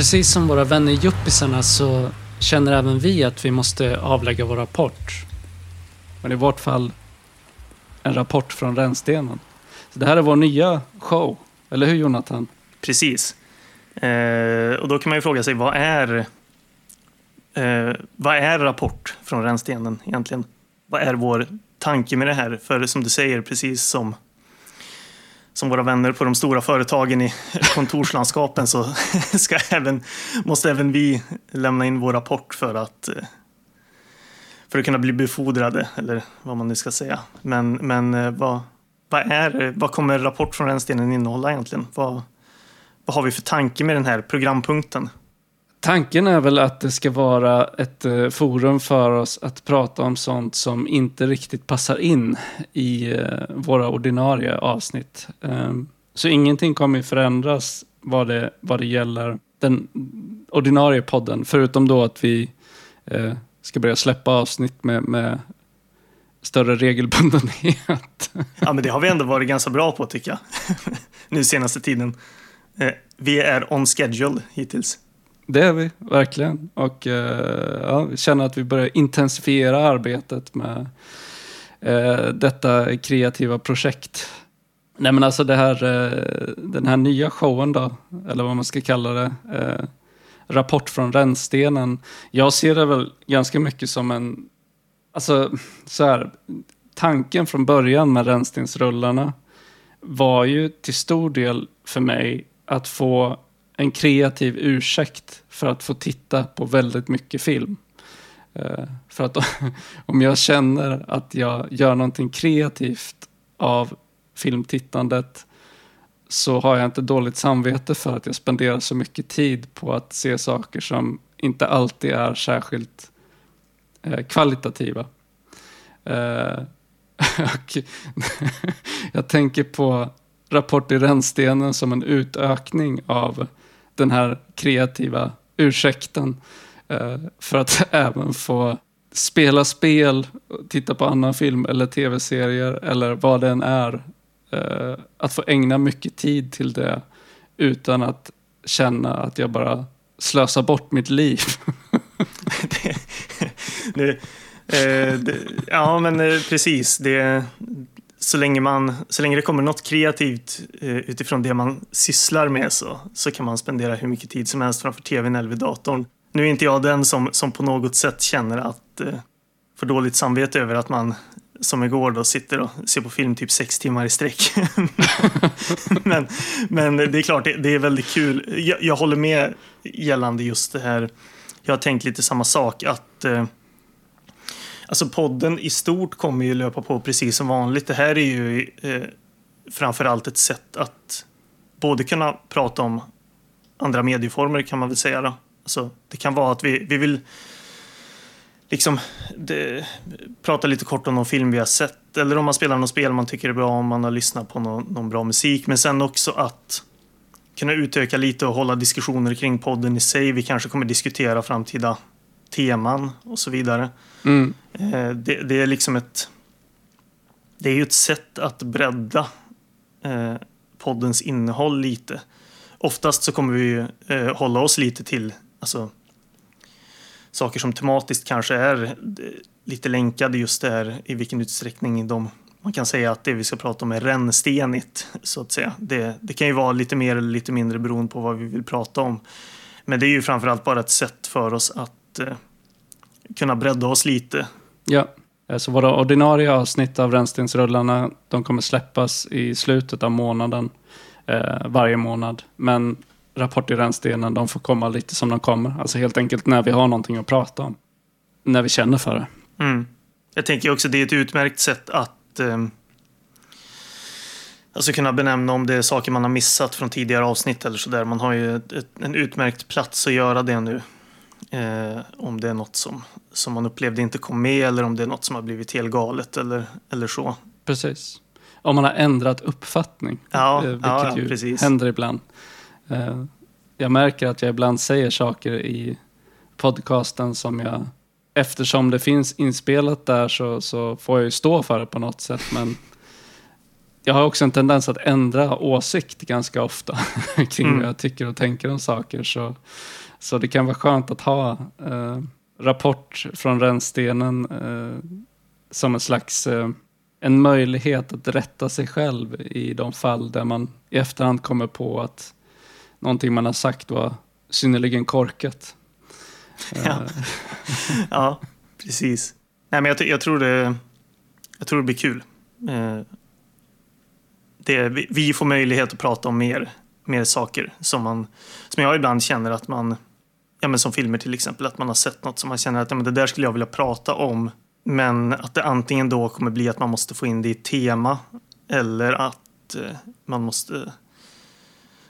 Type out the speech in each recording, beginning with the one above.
Precis som våra vänner yuppisarna så känner även vi att vi måste avlägga vår rapport. Men i vårt fall en rapport från Rännstenen. Så det här är vår nya show, eller hur Jonathan? Precis. Eh, och då kan man ju fråga sig, vad är, eh, vad är Rapport från Rännstenen egentligen? Vad är vår tanke med det här? För som du säger, precis som, som våra vänner på de stora företagen i kontorslandskapen så ska även, måste även vi lämna in vår rapport för att, eh, för att kunna bli befordrade, eller vad man nu ska säga. Men, men eh, vad, vad, är, vad kommer Rapport från Rännstenen innehålla egentligen? Vad, vad har vi för tanke med den här programpunkten? Tanken är väl att det ska vara ett eh, forum för oss att prata om sånt som inte riktigt passar in i eh, våra ordinarie avsnitt. Ehm, så ingenting kommer förändras vad det, vad det gäller den ordinarie podden. Förutom då att vi eh, ska börja släppa avsnitt med, med större regelbundenhet. Ja, men det har vi ändå varit ganska bra på tycker jag. nu senaste tiden. Vi är on schedule hittills. Det är vi, verkligen. Och eh, ja, vi känner att vi börjar intensifiera arbetet med eh, detta kreativa projekt. Nej men alltså det här, eh, den här nya showen då, eller vad man ska kalla det. Eh, rapport från rännstenen. Jag ser det väl ganska mycket som en, alltså så här, tanken från början med rännstensrullarna var ju till stor del för mig att få en kreativ ursäkt för att få titta på väldigt mycket film. Eh, för att om jag känner att jag gör någonting kreativt av filmtittandet så har jag inte dåligt samvete för att jag spenderar så mycket tid på att se saker som inte alltid är särskilt eh, kvalitativa. Eh, och jag tänker på Rapport i rännstenen som en utökning av den här kreativa ursäkten. Eh, för att även få spela spel, titta på annan film eller tv-serier eller vad det än är. Eh, att få ägna mycket tid till det utan att känna att jag bara slösar bort mitt liv. det, det, eh, det, ja, men eh, precis. Det, så länge, man, så länge det kommer något kreativt eh, utifrån det man sysslar med så, så kan man spendera hur mycket tid som helst framför tvn eller vid datorn. Nu är inte jag den som, som på något sätt känner att eh, får dåligt samvete över att man som igår då sitter och ser på film typ sex timmar i sträck. men, men det är klart, det, det är väldigt kul. Jag, jag, håller med gällande just det här. Jag har tänkt lite samma sak. att eh, Alltså podden i stort kommer ju löpa på precis som vanligt. Det här är ju eh, framförallt ett sätt att både kunna prata om andra medieformer kan man väl säga. Då. Alltså, det kan vara att vi, vi vill liksom det, prata lite kort om någon film vi har sett eller om man spelar något spel man tycker är bra, om man har lyssnat på någon, någon bra musik. Men sen också att kunna utöka lite och hålla diskussioner kring podden i sig. Vi kanske kommer diskutera framtida teman och så vidare. Mm. Eh, det, det, är liksom ett... Det är ju ett sätt att bredda eh, poddens innehåll lite. Oftast så kommer vi ju eh, hålla oss lite till alltså, saker som tematiskt kanske är eh, lite länkade just där i vilken utsträckning de man kan säga att det vi ska prata om är rännstenigt, så att säga. Det, det kan ju vara lite mer eller lite mindre beroende på vad vi vill prata om. Men det är ju framförallt bara ett sätt för oss att eh, kunna bredda oss lite. Ja, så våra ordinarie avsnitt av Rännstensrullarna, de kommer släppas i slutet av månaden, eh, varje månad. Men Rapport i Rännstenen, de får komma lite som de kommer. Alltså helt enkelt när vi har någonting att prata om. När vi känner för det. Mm. Jag tänker också att det är ett utmärkt sätt att eh, alltså kunna benämna om det är saker man har missat från tidigare avsnitt eller sådär. Man har ju ett, en utmärkt plats att göra det nu. Eh, om det är något som, som man upplevde inte kom med eller om det är något som har blivit helt galet eller, eller så. Precis. Om man har ändrat uppfattning, ja, eh, vilket ja, ju precis. händer ibland. Eh, jag märker att jag ibland säger saker i podcasten som jag, eftersom det finns inspelat där så, så får jag ju stå för det på något sätt. Men jag har också en tendens att ändra åsikt ganska ofta kring Mm. vad jag tycker och tänker om saker. Så, så det kan vara skönt att ha eh, rapport från rännstenen eh, som en slags eh, en möjlighet att rätta sig själv i de fall där man i efterhand kommer på att någonting man har sagt var synnerligen korkat. Ja. Eh, Ja, precis. Nej, men jag, jag, tror det, jag tror det blir kul. Eh, det, vi, vi får möjlighet att prata om mer, mer saker som, man, som jag ibland känner att man, ja, men som filmer till exempel, att man har sett något som man känner att ja, men det där skulle jag vilja prata om. Men att det antingen då kommer bli att man måste få in det i tema eller att eh, man måste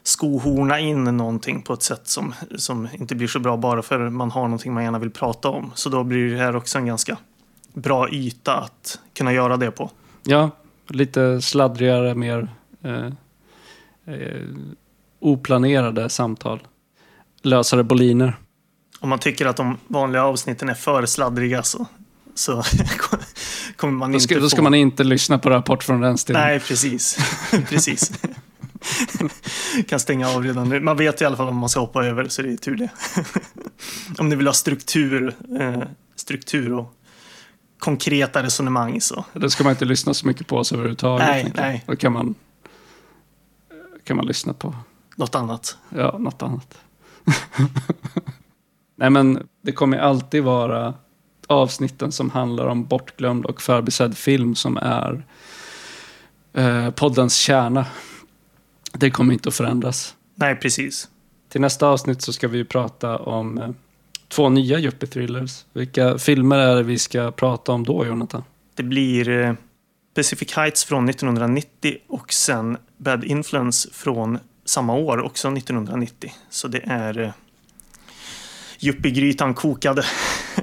skohorna in någonting på ett sätt som, som inte blir så bra bara för man har någonting man gärna vill prata om. Så då blir det här också en ganska bra yta att kunna göra det på. Ja, lite sladdrigare, mer eh, eh, oplanerade samtal. Lösare boliner. Om man tycker att de vanliga avsnitten är för sladdriga så, så kommer man Då inte ska, då ska få... man inte lyssna på Rapport från Rännstenen. Nej, precis. precis. kan stänga av redan nu. Man vet i alla fall om man ska hoppa över, så det är tur det. om ni vill ha struktur, eh, struktur och konkreta resonemang så Då ska man inte lyssna så mycket på oss överhuvudtaget. Nej, nej. Då kan man, kan man lyssna på något annat. ja, något annat. nej, men det kommer alltid vara avsnitten som handlar om bortglömd och förbisedd film som är eh, poddens kärna. Det kommer inte att förändras. Nej, precis. Till nästa avsnitt så ska vi prata om eh, två nya yuppie-thrillers. Vilka filmer är det vi ska prata om då, Jonathan? Det blir eh, Pacific Heights från 1990 och sen Bad Influence från samma år, också 1990. Så det är eh, yuppie-grytan kokade.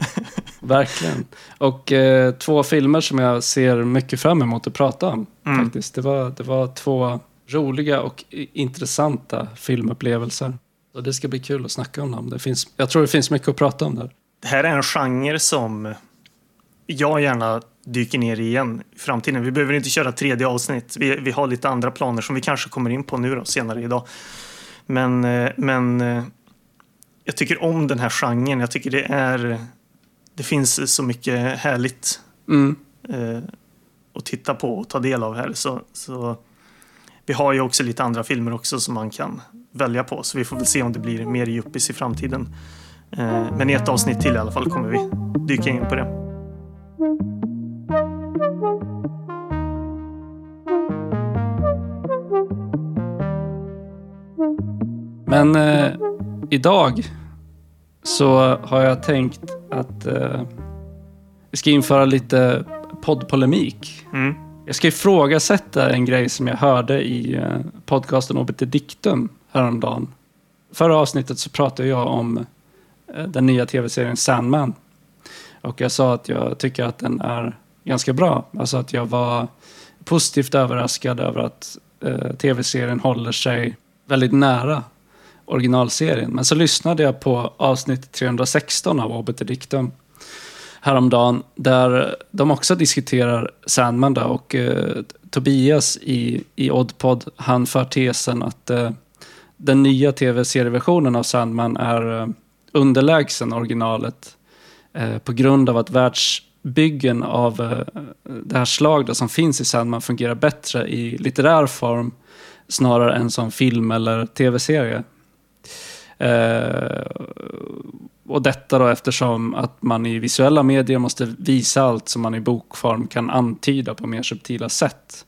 Verkligen. Och eh, två filmer som jag ser mycket fram emot att prata om. Mm. Faktiskt. Det, var, det var två roliga och intressanta filmupplevelser. Så det ska bli kul att snacka om dem. Det finns, jag tror det finns mycket att prata om där. Det här är en genre som jag gärna dyker ner igen i framtiden. Vi behöver inte köra tredje avsnitt. Vi, vi har lite andra planer som vi kanske kommer in på nu då, senare idag. Men, eh, men eh, jag tycker om den här genren. Jag tycker det är... Det finns så mycket härligt Mm. eh, att titta på och ta del av här. Så, så vi har ju också lite andra filmer också som man kan välja på. Så vi får väl se om det blir mer yuppies i framtiden. Men i ett avsnitt till i alla fall kommer vi dyka in på det. Men eh, idag så har jag tänkt att eh, ska införa lite poddpolemik. Mm. Jag ska ifrågasätta en grej som jag hörde i eh, podcasten Obiter Dictum häromdagen. Förra avsnittet så pratade jag om eh, den nya tv-serien Sandman. Och jag sa att jag tycker att den är ganska bra. Alltså att jag var positivt överraskad över att eh, tv-serien håller sig väldigt nära originalserien. Men så lyssnade jag på avsnitt 316 av Obet Dictum häromdagen där de också diskuterar Sandman då, och eh, Tobias i, i Oddpod han för tesen att eh, den nya tv-serieversionen av Sandman är eh, underlägsen originalet Eh, på grund av att världsbyggen av eh, det här slaget som finns i Sandman fungerar bättre i litterär form snarare än som film eller tv-serie. Eh, och detta då eftersom att man i visuella medier måste visa allt som man i bokform kan antyda på mer subtila sätt.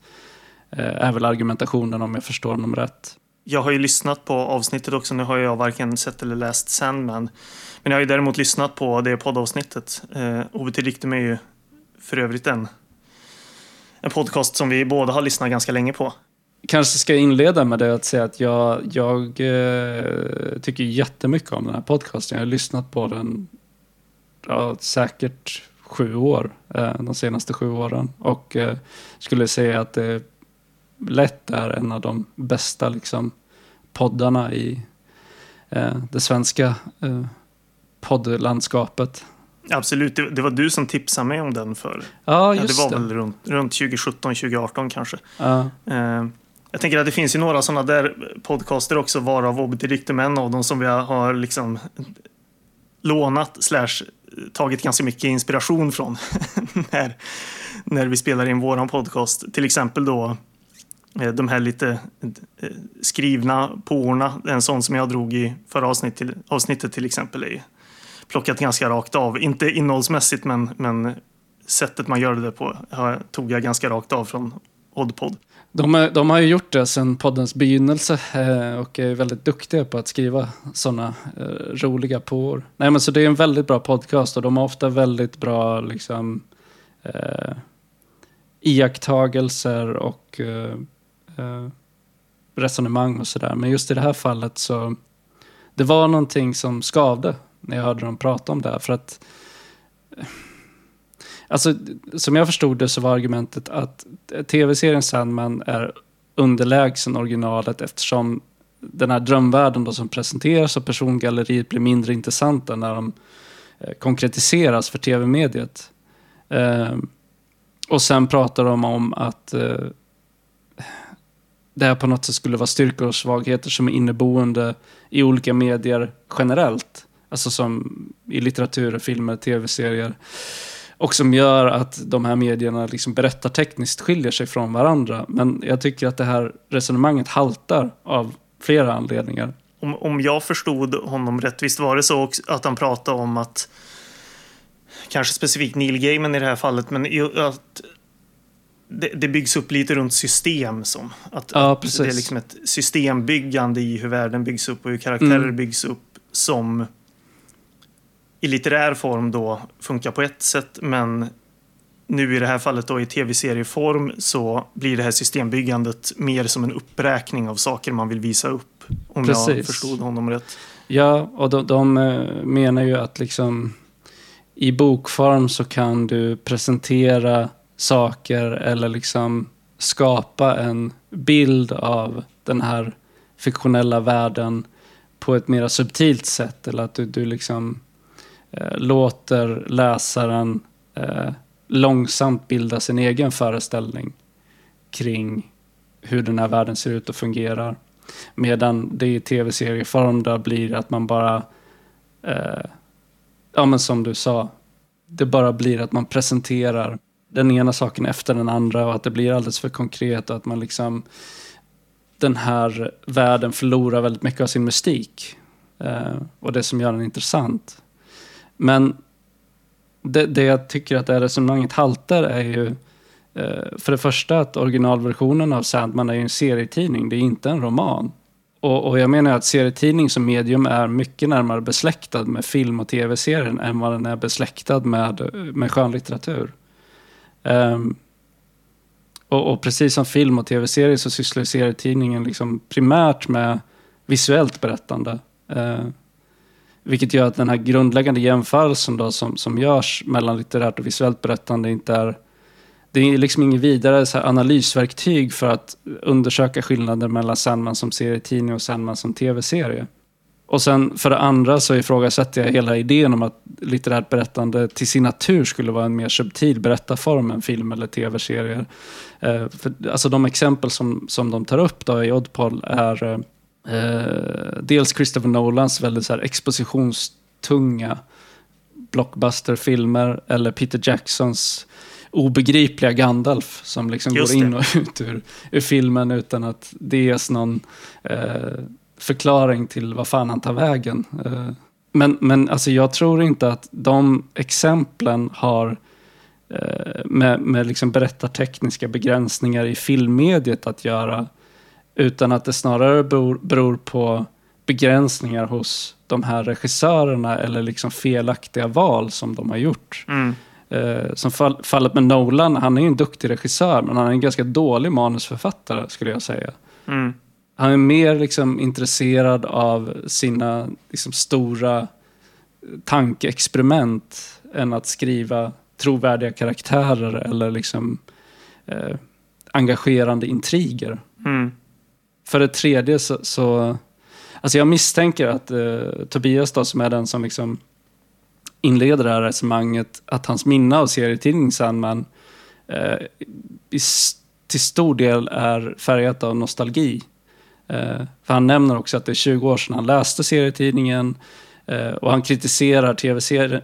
Är väl argumentationen om jag förstår dem rätt. Jag har ju lyssnat på avsnittet också. Nu har jag varken sett eller läst Sandman. Men jag har ju däremot lyssnat på det poddavsnittet. Eh, OBT är ju för övrigt en, en podcast som vi båda har lyssnat ganska länge på. Kanske ska jag inleda med det att säga att jag, jag eh, tycker jättemycket om den här podcasten. Jag har lyssnat på den ja, säkert sju år, eh, de senaste sju åren. Och eh, skulle säga att eh, det lätt är en av de bästa liksom, poddarna i eh, det svenska eh, poddlandskapet. Absolut, det, det, var du som tipsade mig om den för. Ja, just det. var väl runt, runt 2017, 2018 kanske. Ja. Eh, jag tänker att det finns ju några sådana där podcaster också, varav Obedictum en av dem som vi har liksom lånat slash tagit ganska mycket inspiration från när, när vi spelar in våran podcast. Till exempel då eh, de här lite eh, skrivna påorna. En sån som jag drog i förra avsnitt till, avsnittet till exempel är plockat ganska rakt av. Inte innehållsmässigt men, men sättet man gör det på tog jag ganska rakt av från Oddpod. De, de har ju gjort det sedan poddens begynnelse eh, och är väldigt duktiga på att skriva sådana eh, roliga påor. Nej men så det är en väldigt bra podcast och de har ofta väldigt bra liksom eh, iakttagelser och eh, eh resonemang och sådär. Men just i det här fallet så det var någonting som skavde när jag hörde dem prata om det här. För att Alltså, som jag förstod det så var argumentet att tv-serien Sandman är underlägsen originalet eftersom den här drömvärlden då som presenteras och persongalleriet blir mindre intressanta när de eh, konkretiseras för tv-mediet. Eh, och sen pratar de om att eh, det här på något sätt skulle vara styrkor och svagheter som är inneboende i olika medier generellt. Alltså som i litteratur, filmer, tv-serier. Och som gör att de här medierna liksom berättartekniskt skiljer sig från varandra. Men jag tycker att det här resonemanget haltar av flera anledningar. Om, om jag förstod honom rätt, visst var det så att han pratade om att kanske specifikt Neil Gaiman i det här fallet, men att det, det byggs upp lite runt system. Som, att, ja, att det är liksom ett systembyggande i hur världen byggs upp och hur karaktärer mm. byggs upp som i litterär form då funkar på ett sätt men nu i det här fallet då i tv-serieform så blir det här systembyggandet mer som en uppräkning av saker man vill visa upp. Om Precis. jag förstod honom rätt. Ja, och de, de eh, menar ju att liksom i bokform så kan du presentera saker eller liksom skapa en bild av den här fiktionella världen på ett mer subtilt sätt. Eller att du, du liksom eh, låter läsaren eh, långsamt bilda sin egen föreställning kring hur den här världen ser ut och fungerar. Medan det i tv-serieform blir att man bara, eh, ja men som du sa, det bara blir att man presenterar den ena saken efter den andra och att det blir alldeles för konkret och att man liksom den här världen förlorar väldigt mycket av sin mystik. Eh, och det som gör den intressant. Men det, det jag tycker att det här resonemanget haltar är ju eh, för det första att originalversionen av Sandman är en serietidning, det är inte en roman. Och, och, jag menar att serietidning som medium är mycket närmare besläktad med film och tv-serien än vad den är besläktad med, med skönlitteratur. Um, och, och, precis som film och tv-serier så sysslar serietidningen liksom primärt med visuellt berättande. Uh, vilket gör att den här grundläggande jämförelsen då som, som görs mellan litterärt och visuellt berättande inte är... Det är liksom inget vidare så analysverktyg för att undersöka skillnaden mellan Sandman som serietidning och Sandman som tv-serie. Och sen för det andra så ifrågasätter jag hela idén om att litterärt berättande till sin natur skulle vara en mer subtil berättarform än film eller tv-serier. Eh, alltså de exempel som, som de tar upp då i Oddpol är eh, eh, dels Christopher Nolans väldigt så här expositionstunga blockbusterfilmer eller Peter Jacksons obegripliga Gandalf som liksom går in och ut ur, ur, filmen utan att det ges någon eh, förklaring till vad fan han tar vägen. Eh, men, men alltså jag tror inte att de exemplen har eh, med, med liksom berättartekniska begränsningar i filmmediet att göra. Utan att det snarare beror, beror på begränsningar hos de här regissörerna eller liksom felaktiga val som de har gjort. Mm. Eh, som fall, fallet med Nolan, han är ju en duktig regissör men han är en ganska dålig manusförfattare skulle jag säga. Mm. Han är mer liksom intresserad av sina liksom, stora tankeexperiment än att skriva trovärdiga karaktärer eller liksom, eh, engagerande intriger. Mm. För det tredje så, så alltså jag misstänker att eh, Tobias då, som är den som liksom inleder det här resonemanget att hans minne av serietidningen Sandman eh, i, till stor del är färgat av nostalgi. Eh, för han nämner också att det är 20 år sedan han läste serietidningen eh, och han kritiserar tv-serien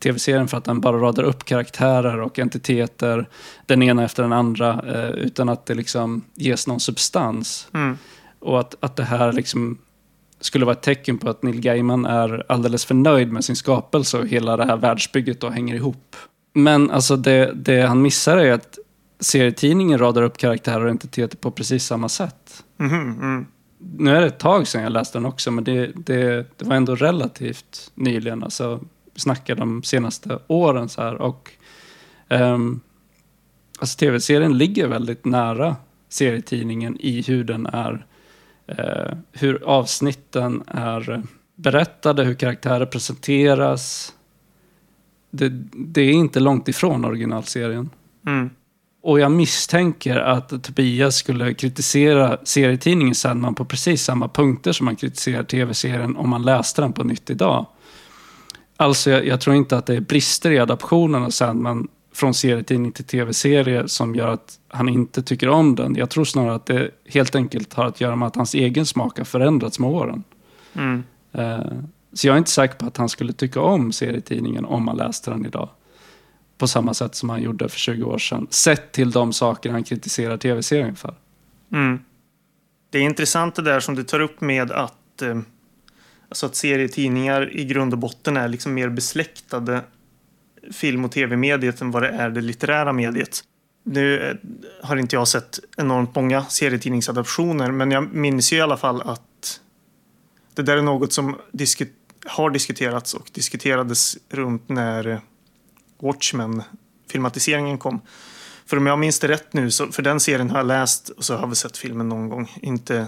TV för att den bara radar upp karaktärer och entiteter, den ena efter den andra, eh, utan att det liksom ges någon substans. Mm. Och att, att det här liksom skulle vara ett tecken på att Neil Gaiman är alldeles för nöjd med sin skapelse och hela det här världsbygget då hänger ihop. Men alltså det, det han missar är att serietidningen radar upp karaktärer och entiteter på precis samma sätt. Mhm, mm. Nu är det ett tag sedan jag läste den också, men det, det, det var ändå relativt nyligen. Alltså, vi snackar de senaste åren så här. Och, um, alltså tv-serien ligger väldigt nära serietidningen i hur den är uh, hur avsnitten är berättade, hur karaktärer presenteras. Det, det är inte långt ifrån originalserien. Mm. Och jag misstänker att Tobias skulle kritisera serietidningen Sandman på precis samma punkter som man kritiserar tv-serien om man läste den på nytt idag. Alltså, jag, jag, tror inte att det är brister i adaptionen av Sandman från serietidning till tv-serie som gör att han inte tycker om den. Jag tror snarare att det helt enkelt har att göra med att hans egen smak har förändrats med åren. Mm. Uh, så jag är inte säker på att han skulle tycka om serietidningen om man läste den idag. På samma sätt som han gjorde för 20 år sedan. Sett till de saker han kritiserar tv-serien för. Mm. Det är intressant det där som du tar upp med att, eh, alltså att serietidningar i grund och botten är liksom mer besläktade film och tv-mediet än vad det är det litterära mediet. Nu eh, har inte jag sett enormt många serietidningsadaptioner, men jag minns ju i alla fall att det där är något som disku har diskuterats och diskuterades runt när eh, Watchmen-filmatiseringen kom. För om jag minns det rätt nu, så för den serien har jag läst och så har vi sett filmen någon gång. Inte,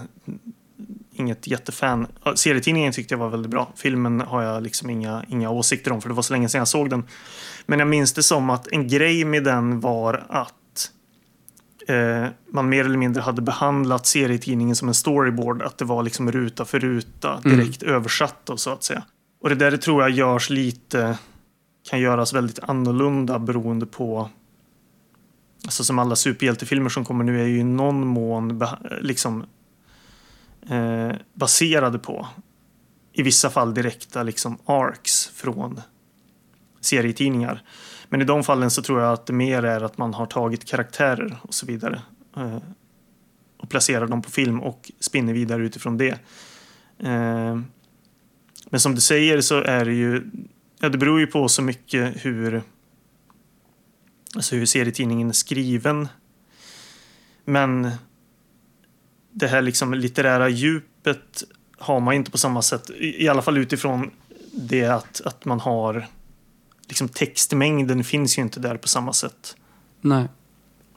inget jättefan. Serietidningen tyckte jag var väldigt bra. Filmen har jag liksom inga, inga åsikter om för det var så länge sedan jag såg den. Men jag minns det som att en grej med den var att eh, man mer eller mindre hade behandlat serietidningen som en storyboard. Att det var liksom ruta för ruta direkt mm. översatt och så att säga. Och det där tror jag görs lite, kan göras väldigt annorlunda beroende på Alltså som alla superhjältefilmer som kommer nu är ju i någon mån liksom eh, baserade på i vissa fall direkta liksom arcs från serietidningar. Men i de fallen så tror jag att det mer är att man har tagit karaktärer och så vidare eh, och placerar dem på film och spinner vidare utifrån det. Eh, men som du säger så är det ju, ja det beror ju på så mycket hur, alltså hur serietidningen är skriven. Men det här liksom litterära djupet har man inte på samma sätt, i alla fall utifrån det att, att man har liksom textmängden finns ju inte där på samma sätt. Nej.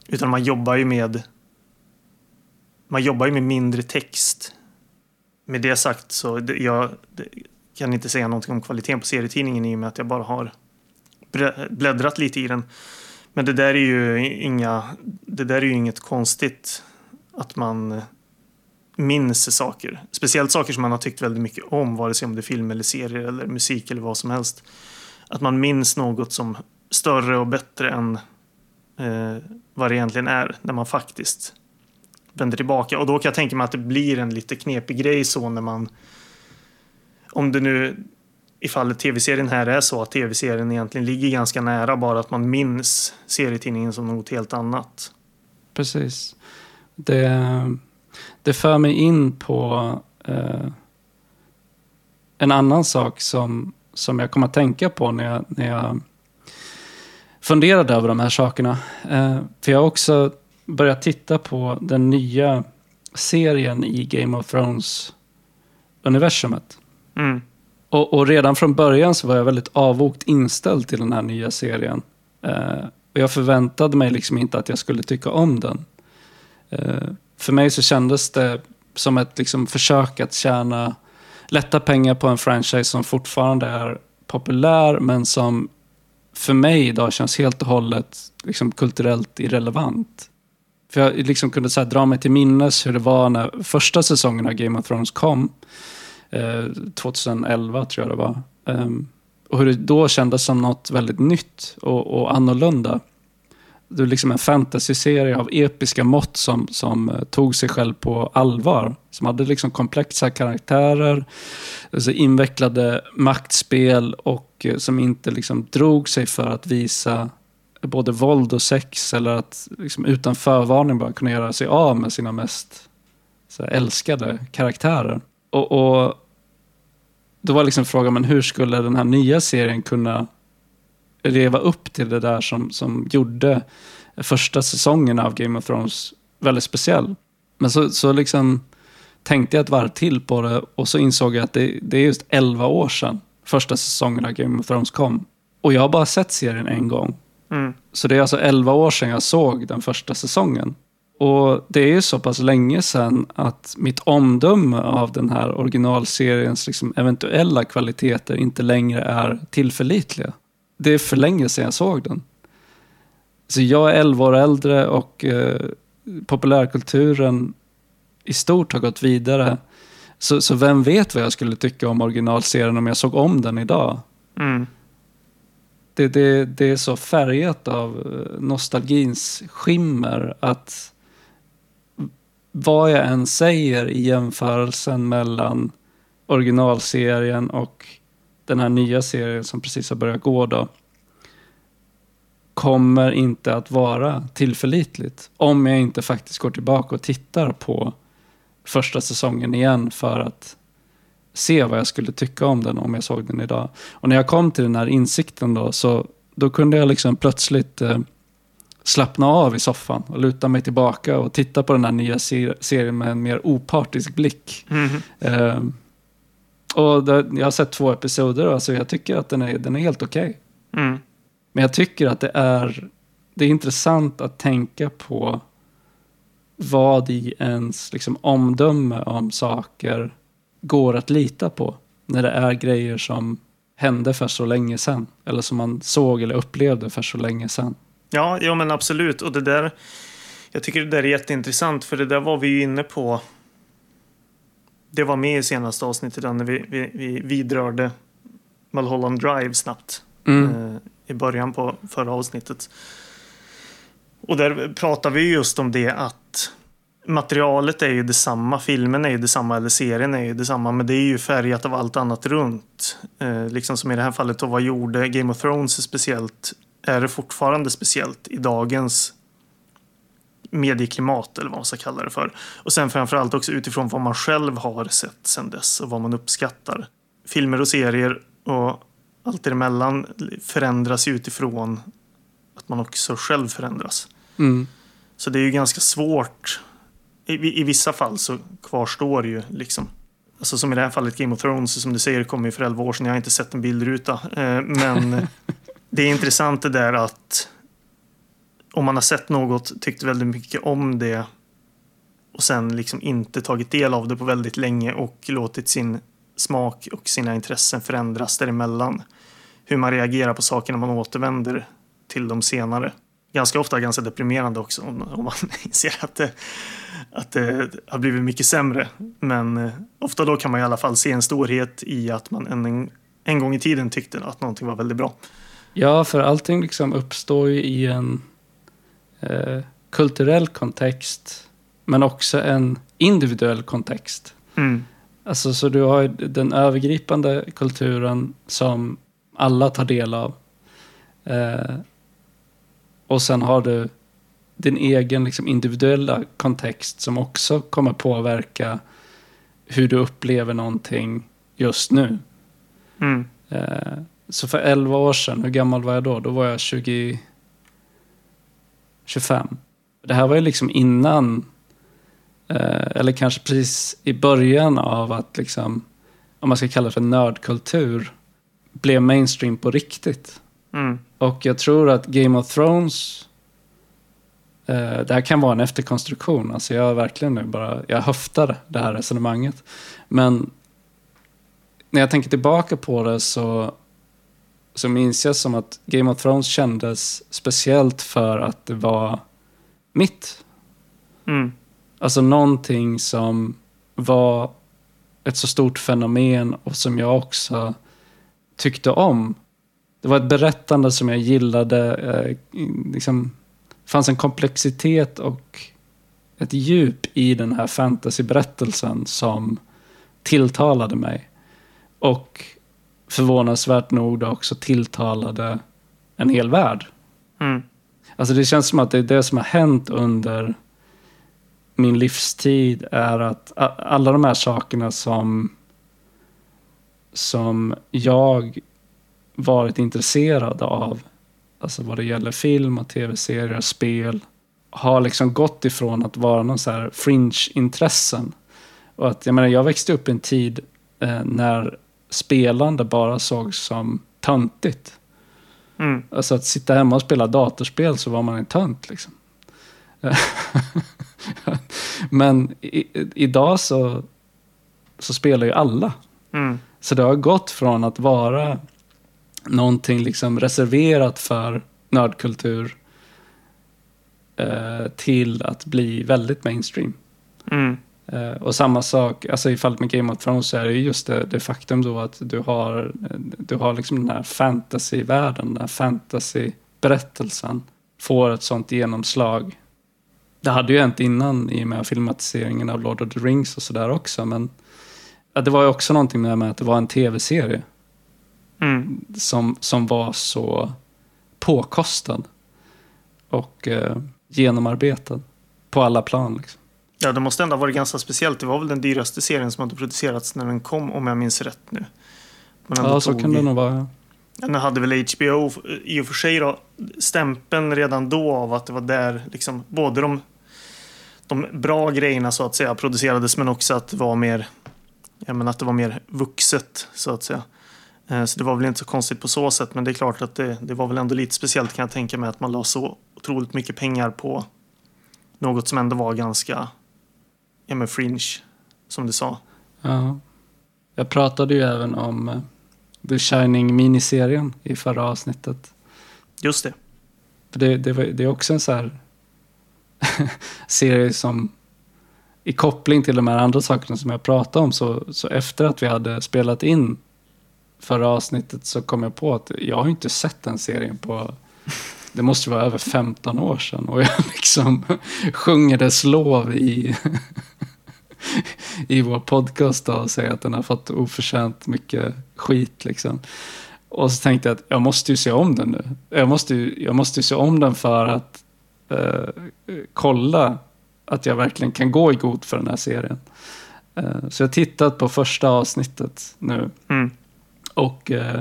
Utan man jobbar ju med man jobbar ju med mindre text. Med det sagt så det, jag det, kan inte säga någonting om kvaliteten på serietidningen i och med att jag bara har bläddrat lite i den. Men det där är ju inga, det där är ju inget konstigt att man eh, minns saker. Speciellt saker som man har tyckt väldigt mycket om, vare sig om det är film eller serier eller musik eller vad som helst att man minns något som större och bättre än eh, vad det egentligen är när man faktiskt vänder tillbaka. Och då kan jag tänka mig att det blir en lite knepig grej så när man om det nu i fallet tv-serien här är så att tv-serien egentligen ligger ganska nära bara att man minns serietidningen som något helt annat. Precis. Det, det för mig in på eh, en annan sak som som jag kom att tänka på när jag, när jag funderade över de här sakerna. Eh, för jag har också börjat titta på den nya serien i Game of Thrones-universumet. Mm. Och, och, redan från början så var jag väldigt avvokt inställd till den här nya serien. Eh, och jag förväntade mig liksom inte att jag skulle tycka om den. Eh, för mig så kändes det som ett liksom, försök att tjäna lätta pengar på en franchise som fortfarande är populär men som för mig idag känns helt och hållet liksom, kulturellt irrelevant. För jag liksom kunde så här, dra mig till minnes hur det var när första säsongen av Game of Thrones kom. Eh, 2011 tror jag det var. Ehm, och hur det då kändes som något väldigt nytt och, och annorlunda. Det var liksom en fantasyserie av episka mått som, som eh, tog sig själv på allvar. Som hade liksom komplexa karaktärer, alltså invecklade maktspel och eh, som inte liksom drog sig för att visa både våld och sex eller att liksom utan förvarning bara kunna göra sig av med sina mest så här, älskade karaktärer. Och, och då var liksom frågan, men hur skulle den här nya serien kunna leva upp till det där som, som gjorde första säsongen av Game of Thrones väldigt speciell. Men så, så liksom tänkte jag ett varv till på det och så insåg jag att det, det är just 11 år sedan första säsongen av Game of Thrones kom. Och jag har bara sett serien en gång. Mm. Så det är alltså 11 år sedan jag såg den första säsongen. Och det är ju så pass länge sedan att mitt omdöme av den här originalseriens liksom eventuella kvaliteter inte längre är tillförlitliga. Det är för länge sedan jag såg den. Så jag är 11 år äldre och eh, populärkulturen i stort har gått vidare. Så, så vem vet vad jag skulle tycka om originalserien om jag såg om den idag? Mm. Det, det, det är så färgat av eh, nostalgins skimmer att vad jag än säger i jämförelsen mellan originalserien och den här nya serien som precis har börjat gå då kommer inte att vara tillförlitligt om jag inte faktiskt går tillbaka och tittar på första säsongen igen för att se vad jag skulle tycka om den om jag såg den idag. Och när jag kom till den här insikten då så då kunde jag liksom plötsligt eh, slappna av i soffan och luta mig tillbaka och titta på den här nya ser serien med en mer opartisk blick. Mm. Eh, och det, jag har sett två episoder och alltså jag tycker att den är, den är helt okej. Mm. Men jag tycker att det är, det är intressant att tänka på vad i ens liksom, omdöme om saker går att lita på. När det är grejer som hände för så länge sedan. Eller som man såg eller upplevde för så länge sedan. Ja, ja, men absolut. Och det där, jag tycker det där är jätteintressant, för det där var vi ju inne på. Det var med i senaste avsnittet när vi, vi, vi vidrörde Mulholland Drive snabbt. Mm. Eh, I början på förra avsnittet. Och där pratar vi just om det att materialet är ju detsamma, filmen är ju detsamma, eller serien är ju detsamma, men det är ju färgat av allt annat runt. Eh, liksom som i det här fallet, och vad gjorde Game of Thrones speciellt, är det fortfarande speciellt i dagens medieklimat, eller vad man ska kalla det för. Och sen framförallt också utifrån vad man själv har sett sen dess och vad man uppskattar. Filmer och serier och allt däremellan förändras utifrån att man också själv förändras. Mm. Så det är ju ganska svårt. I, I vissa fall så kvarstår ju liksom. Alltså som i det här fallet Game of Thrones, som du säger, kom ju för 11 år sedan. Jag har inte sett en bildruta. Eh, men det är intressant det där att om man har sett något, tyckt väldigt mycket om det och sen liksom inte tagit del av det på väldigt länge och låtit sin smak och sina intressen förändras däremellan. Hur man reagerar på saker när man återvänder till dem senare ganska ofta ganska deprimerande också om, om man inser att det, att det har blivit mycket sämre. Men eh, ofta då kan man i alla fall se en storhet i att man en, en gång i tiden tyckte att någonting var väldigt bra. Ja, för allting liksom uppstår ju i en eh, kulturell kontext, men också en individuell kontext. Mm. Alltså, så du har ju den övergripande kulturen som alla tar del av. Eh, och sen har du din egen liksom, individuella kontext som också kommer påverka hur du upplever någonting just nu. Mm. Eh, så för 11 år sedan, hur gammal var jag då? Då var jag 20... 25. Det här var ju liksom innan, eh, eller kanske precis i början av att liksom, om man ska kalla det för nördkultur, blev mainstream på riktigt. Mm. Och jag tror att Game of Thrones, eh, det här kan vara en efterkonstruktion. Alltså jag verkligen nu bara, jag höftar det här resonemanget. Men när jag tänker tillbaka på det så, så minns jag som att Game of Thrones kändes speciellt för att det var mitt. Mm. Alltså någonting som var ett så stort fenomen och som jag också tyckte om det var ett berättande som jag gillade. Eh, liksom, det fanns en komplexitet och ett djup i den här fantasyberättelsen som tilltalade mig. Och förvånansvärt nog också tilltalade en hel värld. Mm. Alltså det känns som att det är det som har hänt under min livstid är att alla de här sakerna som som jag varit intresserad av, alltså vad det gäller film och tv-serier, spel, har liksom gått ifrån att vara någon så här fringe-intressen. Och att, jag menar, jag växte upp i en tid eh, när spelande bara sågs som töntigt. Mm. Alltså att sitta hemma och spela datorspel så var man en tönt liksom. Men i, idag så, så spelar ju alla. Mm. Så det har gått från att vara någonting liksom reserverat för nördkultur eh, till att bli väldigt mainstream. Mm. Eh, och samma sak, alltså i fallet med Game of Thrones så är det just det, det faktum då att du har, du har liksom den här fantasyvärlden, den här fantasyberättelsen får ett sånt genomslag. Det hade ju hänt innan i och med filmatiseringen av Lord of the Rings och sådär också, men det var ju också någonting med att det var en tv-serie Mm. som, som var så påkostad och eh, genomarbetad på alla plan. Liksom. Ja, det måste ändå ha varit ganska speciellt. Det var väl den dyraste serien som hade producerats när den kom, om jag minns rätt nu. Ja, så kan det nog vara. Ja, Nu hade väl HBO i och för sig då, stämpeln redan då av att det var där liksom, både de, de bra grejerna så att säga producerades men också att det var mer, ja, men att det var mer vuxet så att säga. Eh, Så det var väl inte så konstigt på så sätt men det är klart att det, det var väl ändå lite speciellt kan jag tänka mig att man la så otroligt mycket pengar på något som ändå var ganska ja, men fringe som du sa. Ja. Jag pratade ju även om eh, The Shining miniserien i förra avsnittet. Just det. Det, det, var, det är också en så här serie som i koppling till de här andra sakerna som jag pratade om så, så efter att vi hade spelat in förra avsnittet så kom jag på att jag har inte sett den serien på det måste vara över 15 år sedan och jag liksom sjunger dess lov i, i vår podcast då och säger att den har fått oförtjänt mycket skit liksom. Och så tänkte jag att jag måste ju se om den nu. Jag måste ju, jag måste ju se om den för att eh, kolla att jag verkligen kan gå i god för den här serien. Eh, så jag har tittat på första avsnittet nu Mm. och eh,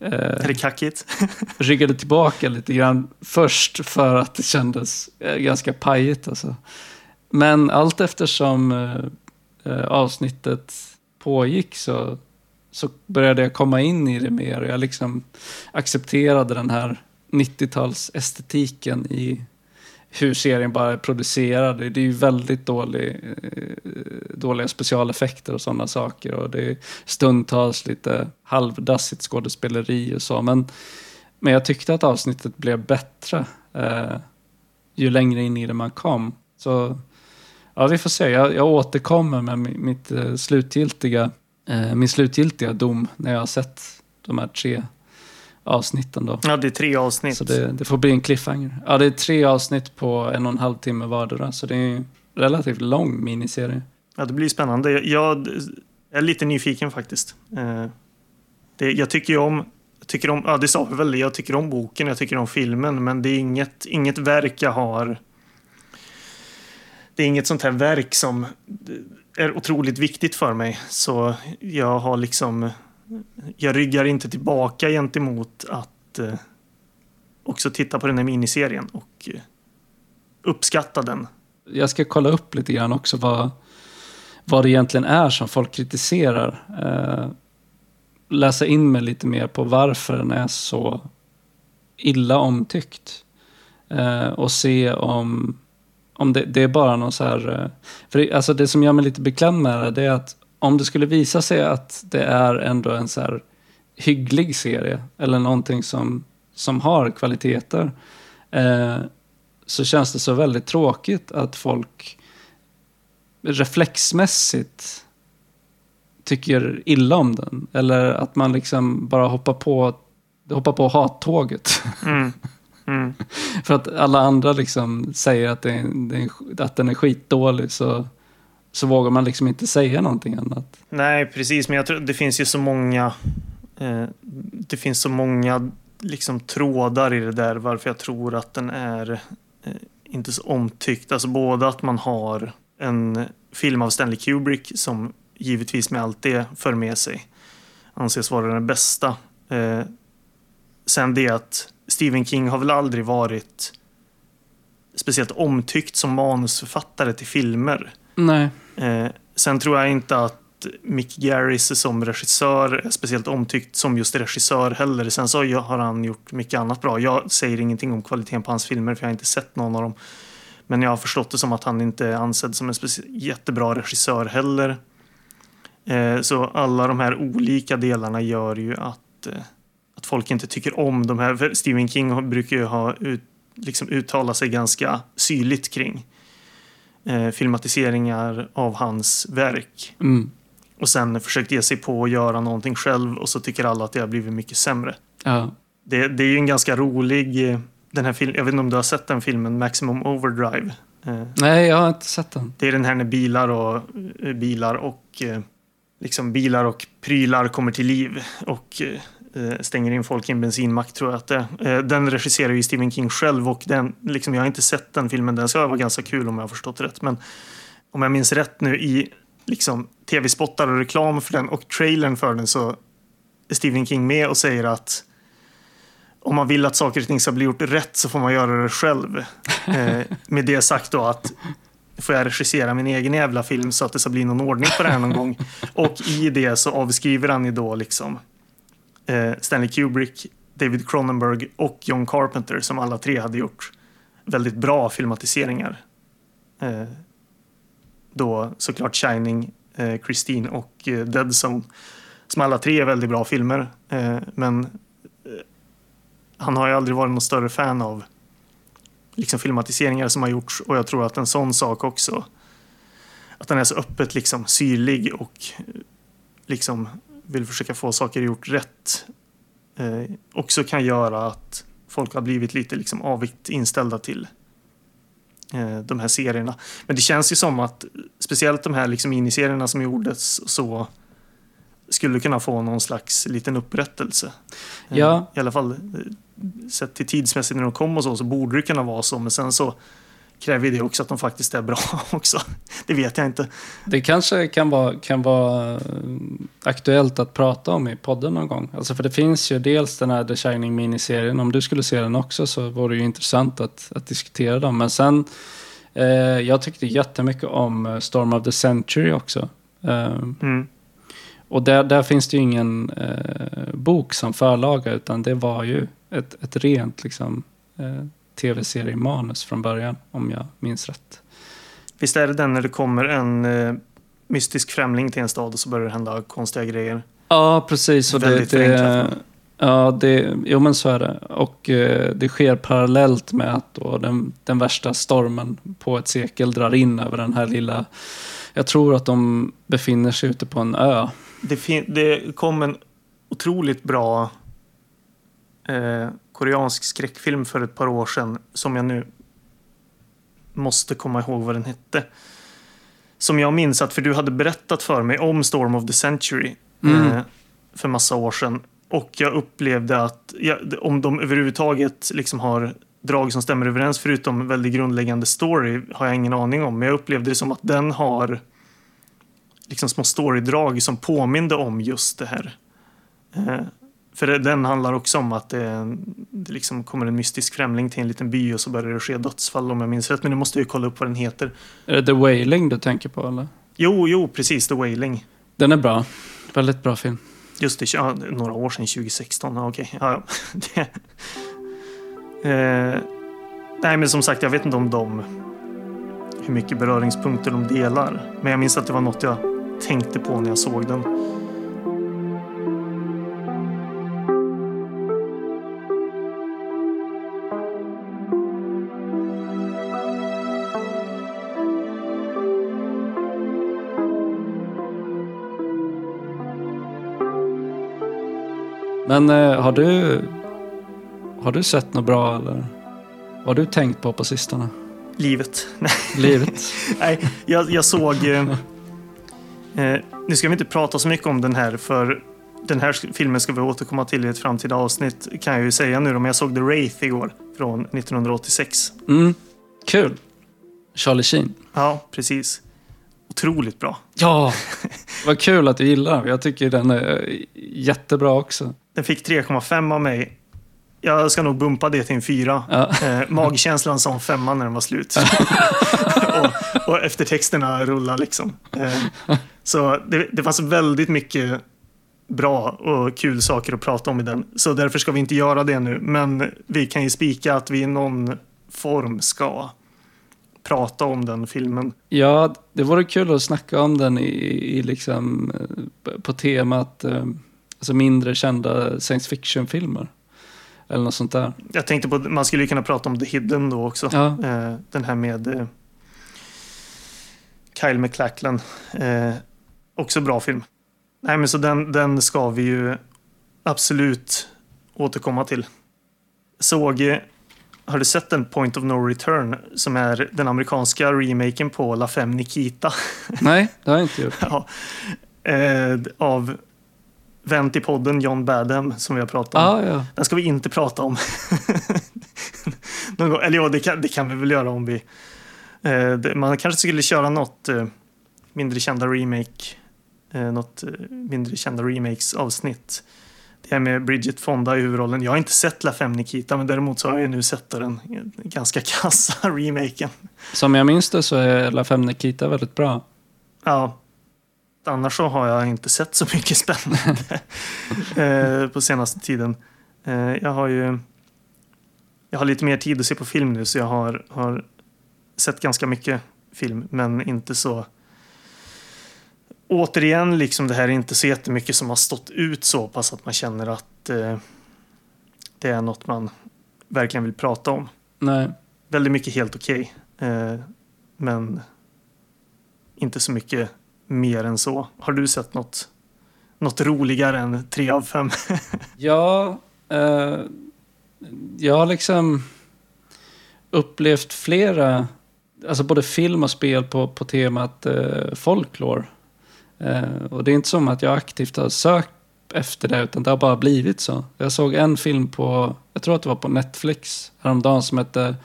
eh, Är det kackigt? ryggade tillbaka lite grann först för att det kändes eh, ganska pajigt. Alltså. Men allt eftersom eh, eh, avsnittet pågick så, så började jag komma in i det mer. Jag liksom accepterade den här 90-tals-estetiken i hur serien bara är producerad. Det är ju väldigt dålig, eh, dåliga specialeffekter och sådana saker. Och det är stundtals lite halvdassigt skådespeleri och så. Men, men jag tyckte att avsnittet blev bättre eh, ju längre in i det man kom. Så ja, vi får se. Jag, jag återkommer med mi- mitt eh, slutgiltiga, eh, min slutgiltiga dom när jag har sett de här tre avsnitten. Då. Ja, det är tre avsnitt. Så det, det får bli en cliffhanger. Ja, det är tre avsnitt på en och en halv timme vardera. Så det är en relativt lång miniserie. Ja, det blir spännande. Jag, jag är lite nyfiken faktiskt. Eh, det, jag tycker ju om, jag tycker om, ja det sa vi väl, jag tycker om boken, jag tycker om filmen, men det är inget, inget verk jag har. Det är inget sånt här verk som är otroligt viktigt för mig. Så jag har liksom, jag ryggar inte tillbaka gentemot att eh, också titta på den här miniserien och eh, uppskatta den. Jag ska kolla upp lite grann också vad, vad det egentligen är som folk kritiserar. Eh, läsa in mig lite mer på varför den är så illa omtyckt. Eh, och se om, om det, det är bara någon så här... Eh, för det, alltså det som gör mig lite beklämd med det, det är att om det skulle visa sig att det är ändå en så här hygglig serie, eller någonting som, som har kvaliteter, eh, så känns det så väldigt tråkigt att folk reflexmässigt tycker illa om den. Eller att man liksom bara hoppar på hoppa på hattåget. Mm. Mm. För att alla andra liksom säger att, det det att den är skitdålig så, så vågar man liksom inte säga någonting annat. Nej, precis. Men jag tror det finns ju så många eh, det finns så många liksom trådar i det där varför jag tror att den är eh, inte så omtyckt. Alltså både att man har en film av Stanley Kubrick som givetvis med allt det för med sig anses vara den bästa. Eh, sen det att Stephen King har väl aldrig varit speciellt omtyckt som manusförfattare till filmer. Nej. Eh, sen tror jag inte att Mick Garris som regissör är speciellt omtyckt som just regissör heller. Sen så har han gjort mycket annat bra. Jag säger ingenting om kvaliteten på hans filmer för jag har inte sett någon av dem. Men jag har förstått det som att han inte är ansedd som en jättebra regissör heller. Eh, så alla de här olika delarna gör ju att, eh, att folk inte tycker om de här. För Stephen King brukar ju ha ut, liksom uttala sig ganska syrligt kring eh, filmatiseringar av hans verk. Mm. Och sen försökt ge sig på att göra någonting själv och så tycker alla att det har blivit mycket sämre. Ja. Det, det är ju en ganska rolig, eh, den här filmen, jag vet inte om du har sett den filmen, Maximum Overdrive. Eh, Nej, jag har inte sett den. Det är den här när bilar och, eh, bilar och liksom bilar och prylar kommer till liv och Eh, stänger in folk i en bensinmack tror jag att det är. Eh, den regisserar ju Stephen King själv och den, liksom, jag har inte sett den filmen, den ska vara ganska kul om jag har förstått rätt. Men om jag minns rätt nu i liksom, tv-spottar och reklam för den och trailern för den så är Stephen King med och säger att om man vill att saker och ting ska bli gjort rätt så får man göra det själv. eh, med det sagt då att får jag regissera min egen jävla film så att det ska bli någon ordning på det här någon gång. Och i det så avskriver han ju då liksom Eh, Stanley Kubrick, David Cronenberg och John Carpenter som alla tre hade gjort väldigt bra filmatiseringar. Eh, då såklart Shining, eh, Christine och Dead Zone. Som alla tre är väldigt bra filmer. Men han har ju aldrig varit någon större fan av liksom filmatiseringar som har gjorts och jag tror att en sån sak också att den är så öppet liksom syrlig och liksom vill försöka få saker gjort rätt eh, också kan göra att folk har blivit lite liksom avigt inställda till Eh, de här serierna. Men det känns ju som att speciellt de här liksom miniserierna som gjordes så skulle kunna få någon slags liten upprättelse. Eh, ja. I alla fall eh, sett till tidsmässigt när de kom och så, så borde det kunna vara så. Men sen så kräver det också att de faktiskt är bra också. Det vet jag inte. Det kanske kan vara, kan vara aktuellt att prata om i podden någon gång. Alltså för det finns ju dels den här The Shining miniserien. Om du skulle se den också så vore det ju intressant att, att diskutera dem. Men sen, eh, jag tyckte jättemycket om eh, Storm of the Century också. Eh, mm. Och där, där finns det ju ingen eh, bok som förlaga utan det var ju ett, ett rent liksom eh, tv-seriemanus från början, om jag minns rätt. Visst är det den när det kommer en eh, mystisk främling till en stad och så börjar det hända konstiga grejer? Ja, precis. Och det, det, ja, det, jo, men så är det. Och eh, det sker parallellt med att då den, den värsta stormen på ett sekel drar in över den här lilla... Jag tror att de befinner sig ute på en ö. Det, det kom en otroligt bra eh, koreansk skräckfilm för ett par år sedan som jag nu måste komma ihåg vad den hette. Som jag minns att, för du hade berättat för mig om Storm of the Century mm. eh, för massa år sedan. Och jag upplevde att ja, om de överhuvudtaget liksom har drag som stämmer överens förutom väldigt grundläggande story har jag ingen aning om. Men jag upplevde det som att den har liksom små storydrag som påminde om just det här. Eh, för den handlar också om att det, det liksom kommer en mystisk främling till en liten by och så börjar det ske dödsfall om jag minns rätt. Men nu måste jag ju kolla upp vad den heter. Är det The Wailing du tänker på eller? Jo, jo, precis. The Wailing. Den är bra. Väldigt bra film. Just det, ja, några år sedan, 2016. Ja, okej. Ja, det, eh, nej, men som sagt, jag vet inte om de hur mycket beröringspunkter de delar. Men jag minns att det var något jag tänkte på när jag såg den. Men eh, har du har du sett något bra eller vad har du tänkt på på sistone? Livet. Livet? Nej, jag, jag såg... Eh, eh, nu ska vi inte prata så mycket om den här för den här filmen ska vi återkomma till i ett framtida avsnitt kan jag ju säga nu Men jag såg The Wraith igår från 1986. Mm, kul. Charlie Sheen. Ja, precis. Otroligt bra. Ja, vad kul att du gillar den. Jag tycker den är jättebra också. Den fick 3,5 av mig. Jag ska nog bumpa det till en fyra. Ja. Eh, magkänslan sa en femma när den var slut. och, och eftertexterna rullar liksom. Eh, så det, det fanns väldigt mycket bra och kul saker att prata om i den. Så därför ska vi inte göra det nu. Men vi kan ju spika att vi i någon form ska prata om den filmen. Ja, det vore kul att snacka om den i, i liksom, eh, på temat eh, alltså mindre kända science fiction-filmer. Eller något sånt där. Jag tänkte på, man skulle ju kunna prata om The Hidden då också. Ja. Eh, den här med Kyle MacLachlan. Också bra film. Nej, men så den, den ska vi ju absolut återkomma till. Såg, har du sett den Point of No Return som är den amerikanska remaken på La Femme Nikita? Nej, det har jag inte gjort. ja, eh, av vän till podden John Badham som vi har pratat om. Ah, ja. Den ska vi inte prata om. Någon gång. Eller ja, det kan, det kan vi väl göra om vi... Eh, det, man kanske skulle köra något eh, mindre kända remake. Eh, något eh, mindre kända remakes avsnitt. Det här med Bridget Fonda i huvudrollen. Jag har inte sett La Femme Nikita men däremot så har jag nu sett den ganska kassa remaken. Som jag minns det så är La Femme Nikita väldigt bra. Ja. Annars så har jag inte sett så mycket spännande eh, på senaste tiden. Eh, jag har ju jag har lite mer tid att se på film nu så jag har, har sett ganska mycket film men inte så återigen, liksom det här är inte så jättemycket som har stått ut så pass att man känner att eh, det är något man verkligen vill prata om. Nej. Väldigt mycket helt okej. Eh, men inte så mycket mer än så. Har du sett något, något roligare än tre av fem? Ja, eh, jag har liksom upplevt flera, alltså både film och spel på, på temat eh, folklore. Eh, och det är inte som att jag aktivt har sökt efter det, utan det har bara blivit så. Jag såg en film på, jag tror att det var på Netflix häromdagen som hette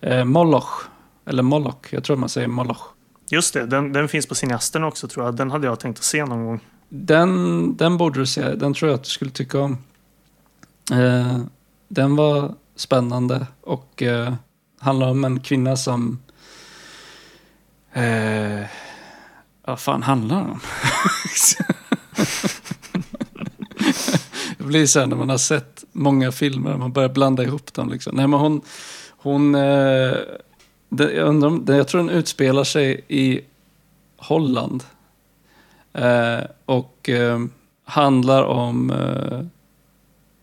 eh, Moloch. Eller Moloch, jag tror man säger Moloch. Just det, den, den finns på cineasten också tror jag. Den hade jag tänkt att se någon gång. Den, den borde du se, den tror jag att du skulle tycka om. Eh, den var spännande och eh, handlar om en kvinna som... Eh, vad fan handlar den om? det blir så här när man har sett många filmer och man börjar blanda ihop dem. Liksom. Nej, men hon, hon eh, det, jag, undrar om, det, jag tror den utspelar sig i Holland. Eh, och eh, handlar om eh,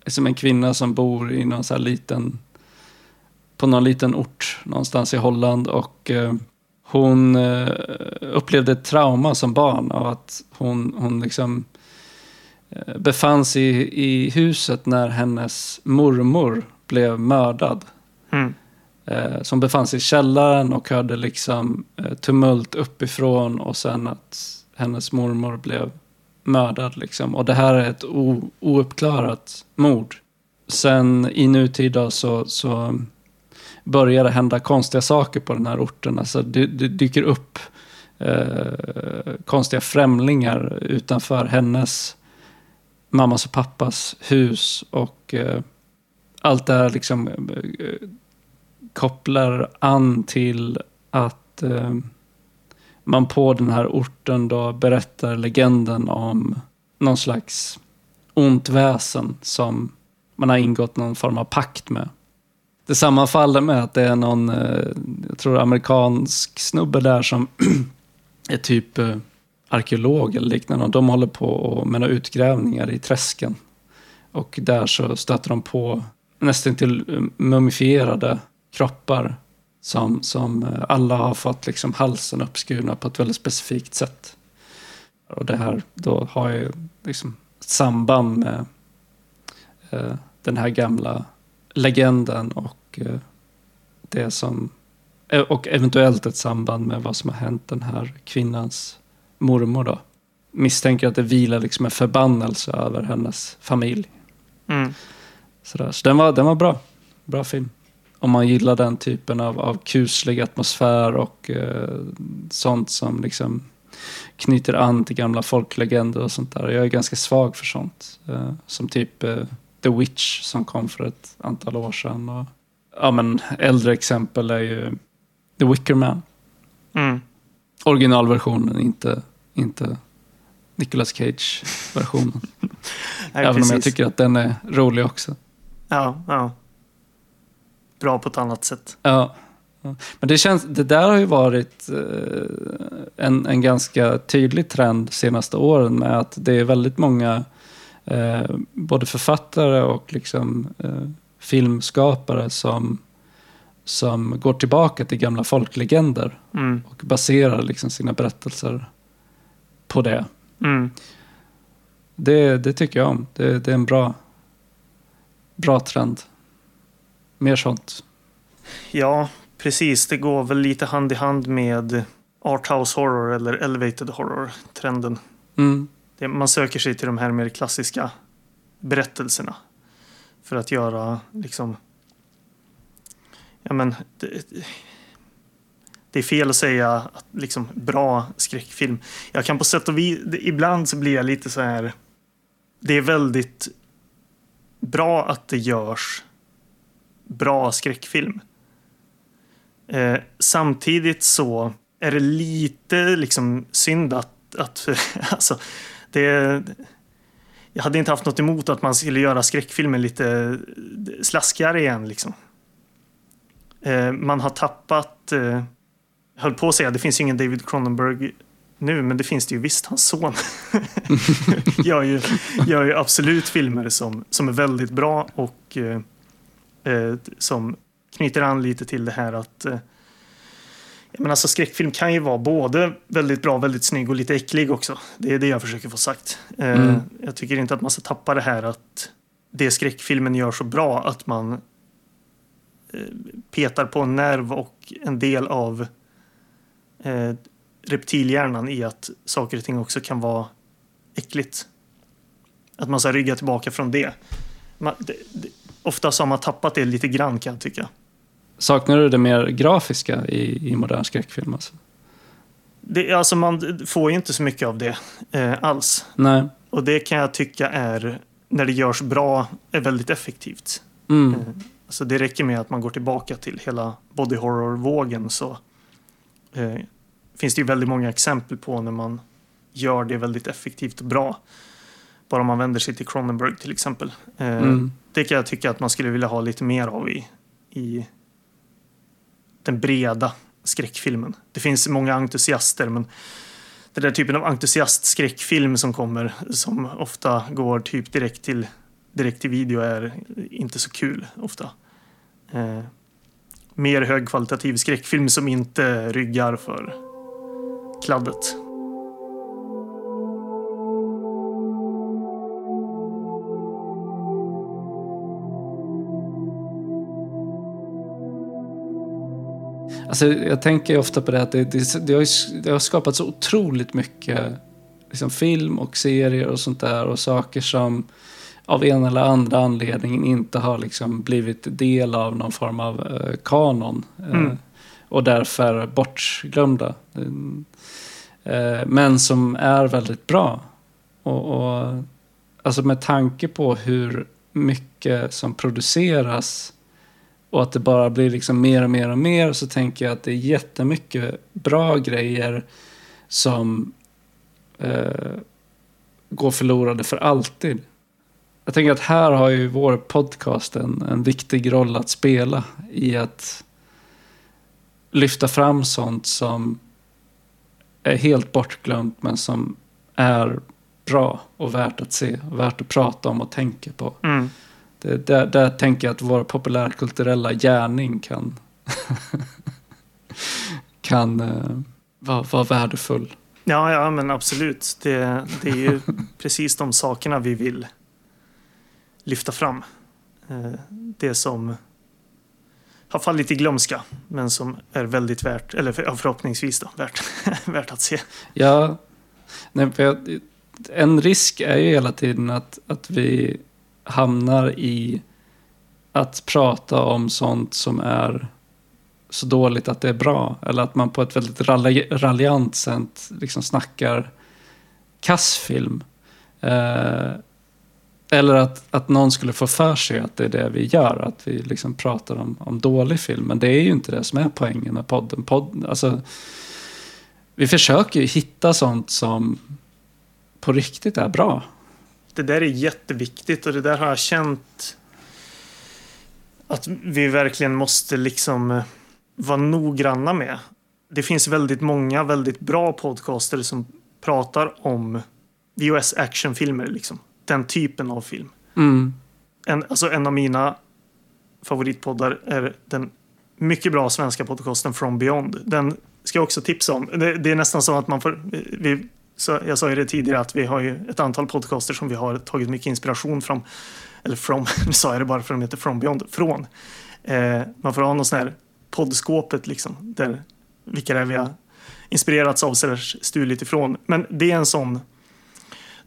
som en kvinna som bor i någon så här liten, på någon liten ort någonstans i Holland. Och eh, hon eh, upplevde ett trauma som barn av att hon, hon liksom eh, befann sig i, i huset när hennes mormor blev mördad. Mm. Eh, som befann sig i källaren och hörde liksom tumult uppifrån och sen att hennes mormor blev mördad. Liksom. Och det här är ett o, ouppklarat mord. Sen i nutid då, så, så börjar det hända konstiga saker på den här orten. Alltså det, det dyker upp eh, konstiga främlingar utanför hennes mammas och pappas hus. Och eh, allt det här liksom eh, kopplar an till att eh, man på den här orten då berättar legenden om någon slags ont väsen som man har ingått någon form av pakt med. Det sammanfaller med att det är någon, eh, jag tror amerikansk snubbe där som är typ eh, arkeolog eller liknande. Och de håller på med några utgrävningar i träsken. Och där så stöter de på nästan till eh, mumifierade kroppar som, som alla har fått liksom halsen uppskurna på ett väldigt specifikt sätt. Och det här då har ju liksom ett samband med eh, den här gamla legenden och eh, det som eh, och eventuellt ett samband med vad som har hänt den här kvinnans mormor då. Misstänker att det vilar liksom en förbannelse över hennes familj. Mm. Sådär. Så den var, den var bra. Bra film. Om man gillar den typen av, av kuslig atmosfär och eh, sånt som liksom knyter an till gamla folklegender och sånt där. Jag är ganska svag för sånt. Eh, som typ eh, The Witch som kom för ett antal år sedan. Och, ja, men äldre exempel är ju The Wicker Man. Mm. Originalversionen, inte, inte Nicolas Cage-versionen. Även precis. om jag tycker att den är rolig också. Ja, ja. Bra på ett annat sätt. Ja. Ja. Men det, känns, det där har ju varit eh, en, en ganska tydlig trend de senaste åren med att det är väldigt många eh, både författare och liksom, eh, filmskapare som, som går tillbaka till gamla folklegender Mm. och baserar liksom sina berättelser på det. Mm. Det, det tycker jag om. Det, det är en bra, bra trend. Mer sånt. Ja, precis. Det går väl lite hand i hand med arthouse horror eller elevated horror-trenden. Mm. Det- Man söker sig till de här mer klassiska berättelserna för att göra liksom... Ja, men det, det är fel att säga att liksom bra skräckfilm. Jag kan på sätt och vis, ibland så blir jag lite så här. Det är väldigt bra att det görs bra skräckfilm. Eh, samtidigt så är det lite liksom synd att, att alltså, det, jag hade inte haft något emot att man skulle göra skräckfilmen lite slaskigare igen. Liksom. Eh, man har tappat, eh, jag höll på att säga, det finns ju ingen David Cronenberg nu, men det finns det ju visst. Hans son gör, ju, gör ju absolut filmer som, som är väldigt bra och eh, eh, som knyter an lite till det här att eh, men alltså skräckfilm kan ju vara både väldigt bra, väldigt snygg och lite äcklig också. Det är det jag försöker få sagt. Eh, Mm. Jag tycker inte att man ska tappa det här att det skräckfilmen gör så bra att man eh, petar på en nerv och en del av eh, reptilhjärnan i att saker och ting också kan vara äckligt. Att man ska rygga tillbaka från det. Man, det, det ofta så har man tappat det lite grann kan jag tycka. Saknar du det mer grafiska i, i modern skräckfilm? Alltså? Det, alltså man får ju inte så mycket av det eh, alls. Nej. Och det kan jag tycka är, när det görs bra, är väldigt effektivt. Mm. Eh, alltså det räcker med att man går tillbaka till hela body horror-vågen så eh, finns det ju väldigt många exempel på när man gör det väldigt effektivt och bra. Bara om man vänder sig till Cronenberg till exempel. Eh, Mm. Det kan jag tycka att man skulle vilja ha lite mer av i, i den breda skräckfilmen. Det finns många entusiaster men den där typen av entusiastskräckfilm som kommer som ofta går typ direkt till, direkt till video är inte så kul ofta. Eh, mer högkvalitativ skräckfilm som inte ryggar för kladdet. Alltså, jag tänker ofta på det att det, det, det, har, ju- det har skapat så otroligt mycket liksom, film och serier och sånt där och saker som av en eller andra anledningen inte har liksom, blivit del av någon form av eh, kanon. Eh, Mm. och därför bortglömda. Eh, men som är väldigt bra. Och, och, alltså med tanke på hur mycket som produceras och att det bara blir liksom mer och mer och mer så tänker jag att det är jättemycket bra grejer som eh, går förlorade för alltid. Jag tänker att här har ju vår podcast en, en viktig roll att spela i att lyfta fram sånt som är helt bortglömt men som är bra och värt att se, värt att prata om och tänka på. Mm. Det, där, där tänker jag att vår populärkulturella gärning kan, kan eh, vara, vara värdefull. Ja, ja, men absolut. Det, det är ju precis de sakerna vi vill lyfta fram. Eh, det som har fallit i glömska, men som är väldigt värt, eller förhoppningsvis då, värt, värt att se. Ja, nej, en risk är ju hela tiden att, att vi hamnar i att prata om sånt som är så dåligt att det är bra. Eller att man på ett väldigt raljant sätt liksom snackar kassfilm. Eh, eller att, att någon skulle få för sig att det är det vi gör. Att vi liksom pratar om, om dålig film. Men det är ju inte det som är poängen med podden. Podd, alltså, vi försöker ju hitta sånt som på riktigt är bra. Det där är jätteviktigt och det där har jag känt att vi verkligen måste liksom eh, vara noggranna med. Det finns väldigt många väldigt bra podcaster som pratar om VOS actionfilmer, liksom. Den typen av film. Mm. En, alltså en av mina favoritpoddar är den mycket bra svenska podcasten From Beyond. Den ska jag också tipsa om. Det, det är nästan så att man får... Vi, så jag sa ju det tidigare att vi har ju ett antal podcaster som vi har tagit mycket inspiration från. Eller från, nu sa jag det bara för att de heter From Beyond. Från. Eh, man får ha någon sån här poddskåpet liksom. Där, vilka det är vi har inspirerats av eller stulit ifrån. Men det är en sån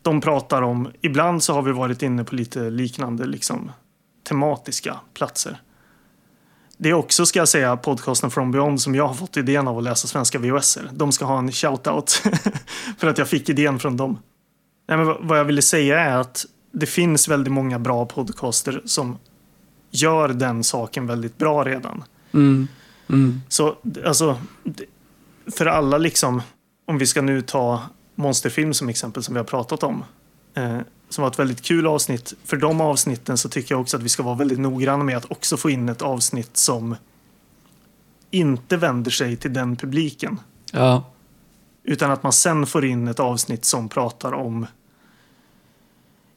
de pratar om, ibland så har vi varit inne på lite liknande liksom, tematiska platser. Det är också, ska jag säga, podcasten From Beyond som jag har fått idén av att läsa svenska VHSer. De ska ha en shout-out för att jag fick idén från dem. Nej, men vad jag ville säga är att det finns väldigt många bra podcaster som gör den saken väldigt bra redan. Mm. Mm. Så alltså, för alla liksom, om vi ska nu ta monsterfilm som exempel som vi har pratat om. Eh, som var ett väldigt kul avsnitt. För de avsnitten så tycker jag också att vi ska vara väldigt noggranna med att också få in ett avsnitt som inte vänder sig till den publiken. Ja. Utan att man sen får in ett avsnitt som pratar om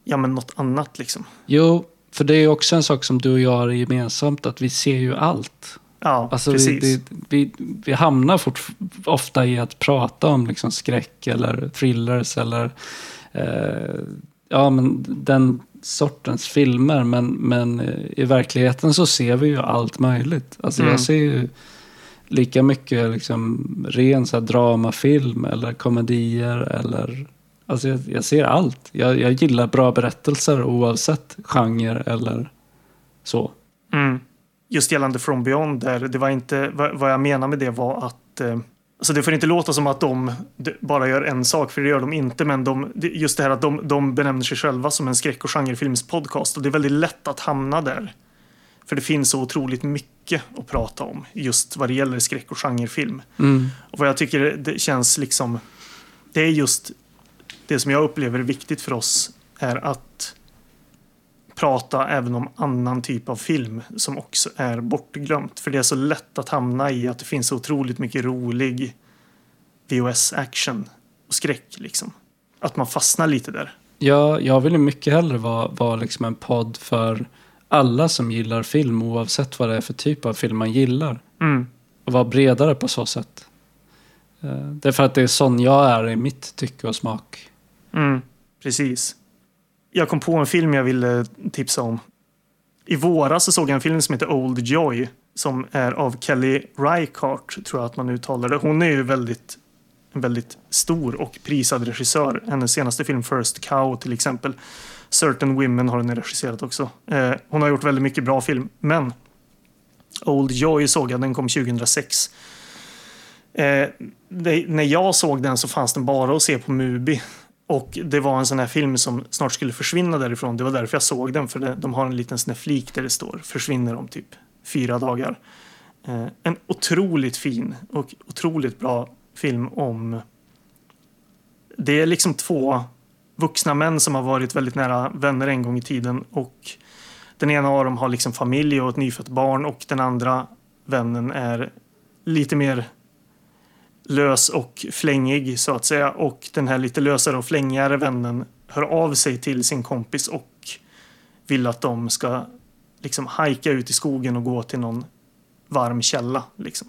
ja, men något annat liksom. Jo, för det är också en sak som du och jag har gemensamt, att vi ser ju allt. Ja, alltså precis. Vi, vi, vi hamnar fort, ofta i att prata om liksom skräck eller thrillers eller eh, ja, men den sortens filmer. Men, men i verkligheten så ser vi ju allt möjligt. Alltså mm. jag ser ju lika mycket liksom ren så dramafilm eller komedier eller Alltså jag, jag ser allt. Jag, jag gillar bra berättelser oavsett genre eller så. Mm just gällande From Beyond, där det var inte, vad jag menar med det var att eh, Alltså det får inte låta som att de bara gör en sak, för det gör de inte. Men de, just det här att de, de benämner sig själva som en skräck och genrefilmspodcast. Och det är väldigt lätt att hamna där. För det finns så otroligt mycket att prata om just vad det gäller skräck och genrefilm. Mm. Och vad jag tycker det känns liksom... Det är just det som jag upplever är viktigt för oss är att prata även om annan typ av film som också är bortglömt. För det är så lätt att hamna i att det finns så otroligt mycket rolig VOS-action och skräck. Liksom. Att man fastnar lite där. Ja, jag vill ju mycket hellre vara, vara liksom en podd för alla som gillar film oavsett vad det är för typ av film man gillar. Mm. Och vara bredare på så sätt. Eh, det är för att det är sån jag är i mitt tycke och smak. Mm, precis jag kom på en film jag ville tipsa om. I våras så såg jag en film som heter Old Joy som är av Kelly Reichardt, tror jag att man uttalar det. Hon är ju väldigt, en väldigt stor och prisad regissör. Hennes senaste film First Cow till exempel. Certain Women har hon regisserat också. Eh, hon har gjort väldigt mycket bra film, men Old Joy såg jag, den kom 2006. Eh, det, när jag såg den så fanns den bara att se på Mubi. Och det var en sån här film som snart skulle försvinna därifrån. Det var därför jag såg den, för det, de har en liten sån här flik där det står försvinner om typ fyra dagar. Eh, en otroligt fin och otroligt bra film om... Det är liksom två vuxna män som har varit väldigt nära vänner en gång i tiden och den ena av dem har liksom familj och ett nyfött barn och den andra vännen är lite mer lös och flängig så att säga. Och den här lite lösare och flängigare vännen hör av sig till sin kompis och vill att de ska liksom hajka ut i skogen och gå till någon varm källa. Liksom.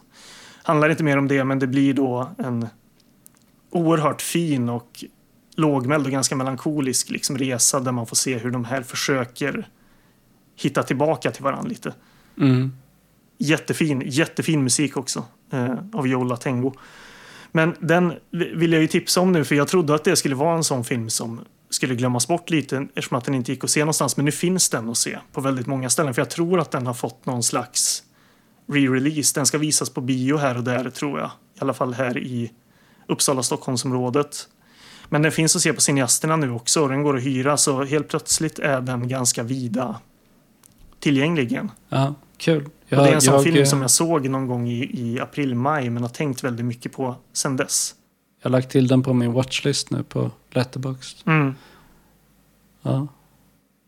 Handlar inte mer om det, men det blir då en oerhört fin och lågmäld och ganska melankolisk liksom, resa där man får se hur de här försöker hitta tillbaka till varandra lite. Mm. Jättefin, jättefin musik också eh, av Joe Latengo. Men den vill jag ju tipsa om nu för jag trodde att det skulle vara en sån film som skulle glömmas bort lite eftersom att den inte gick att se någonstans. Men nu finns den att se på väldigt många ställen för jag tror att den har fått någon slags re-release. Den ska visas på bio här och där tror jag. I alla fall här i Uppsala Stockholmsområdet. Men den finns att se på cineasterna nu också och den går att hyra så helt plötsligt är den ganska vida tillgänglig igen. Ja, kul. Och det är en sån jag, film som jag såg någon gång i, i april, maj men har tänkt väldigt mycket på sen dess. Jag har lagt till den på min watchlist nu på Letterboxd. Mm. Ja.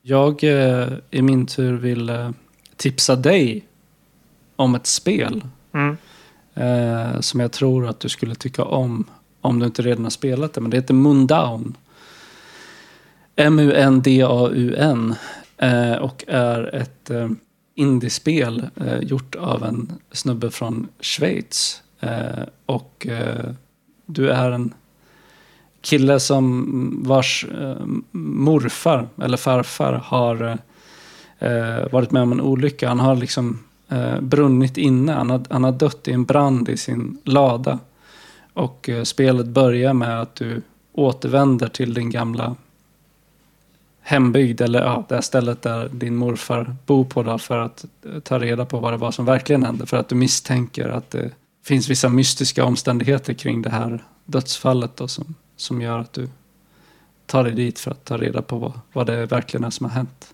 Jag eh, i min tur vill eh, tipsa dig om ett spel Mm. eh, som jag tror att du skulle tycka om om du inte redan har spelat det. Men det heter Mundown. M-U-N-D-A-U-N. Eh, och är ett eh, indiespel eh, gjort av en snubbe från Schweiz. Eh, och eh, du är en kille som mm, vars eh, morfar eller farfar har eh, eh, varit med om en olycka. Han har liksom eh, brunnit inne. Han har, han har dött i en brand i sin lada. Och eh, spelet börjar med att du återvänder till din gamla hembygd eller ja, det här stället där din morfar bor på då, för att eh, ta reda på vad det var som verkligen hände. För att du misstänker att det finns vissa mystiska omständigheter kring det här dödsfallet då, som, som gör att du tar dig dit för att ta reda på vad, vad det verkligen är som har hänt.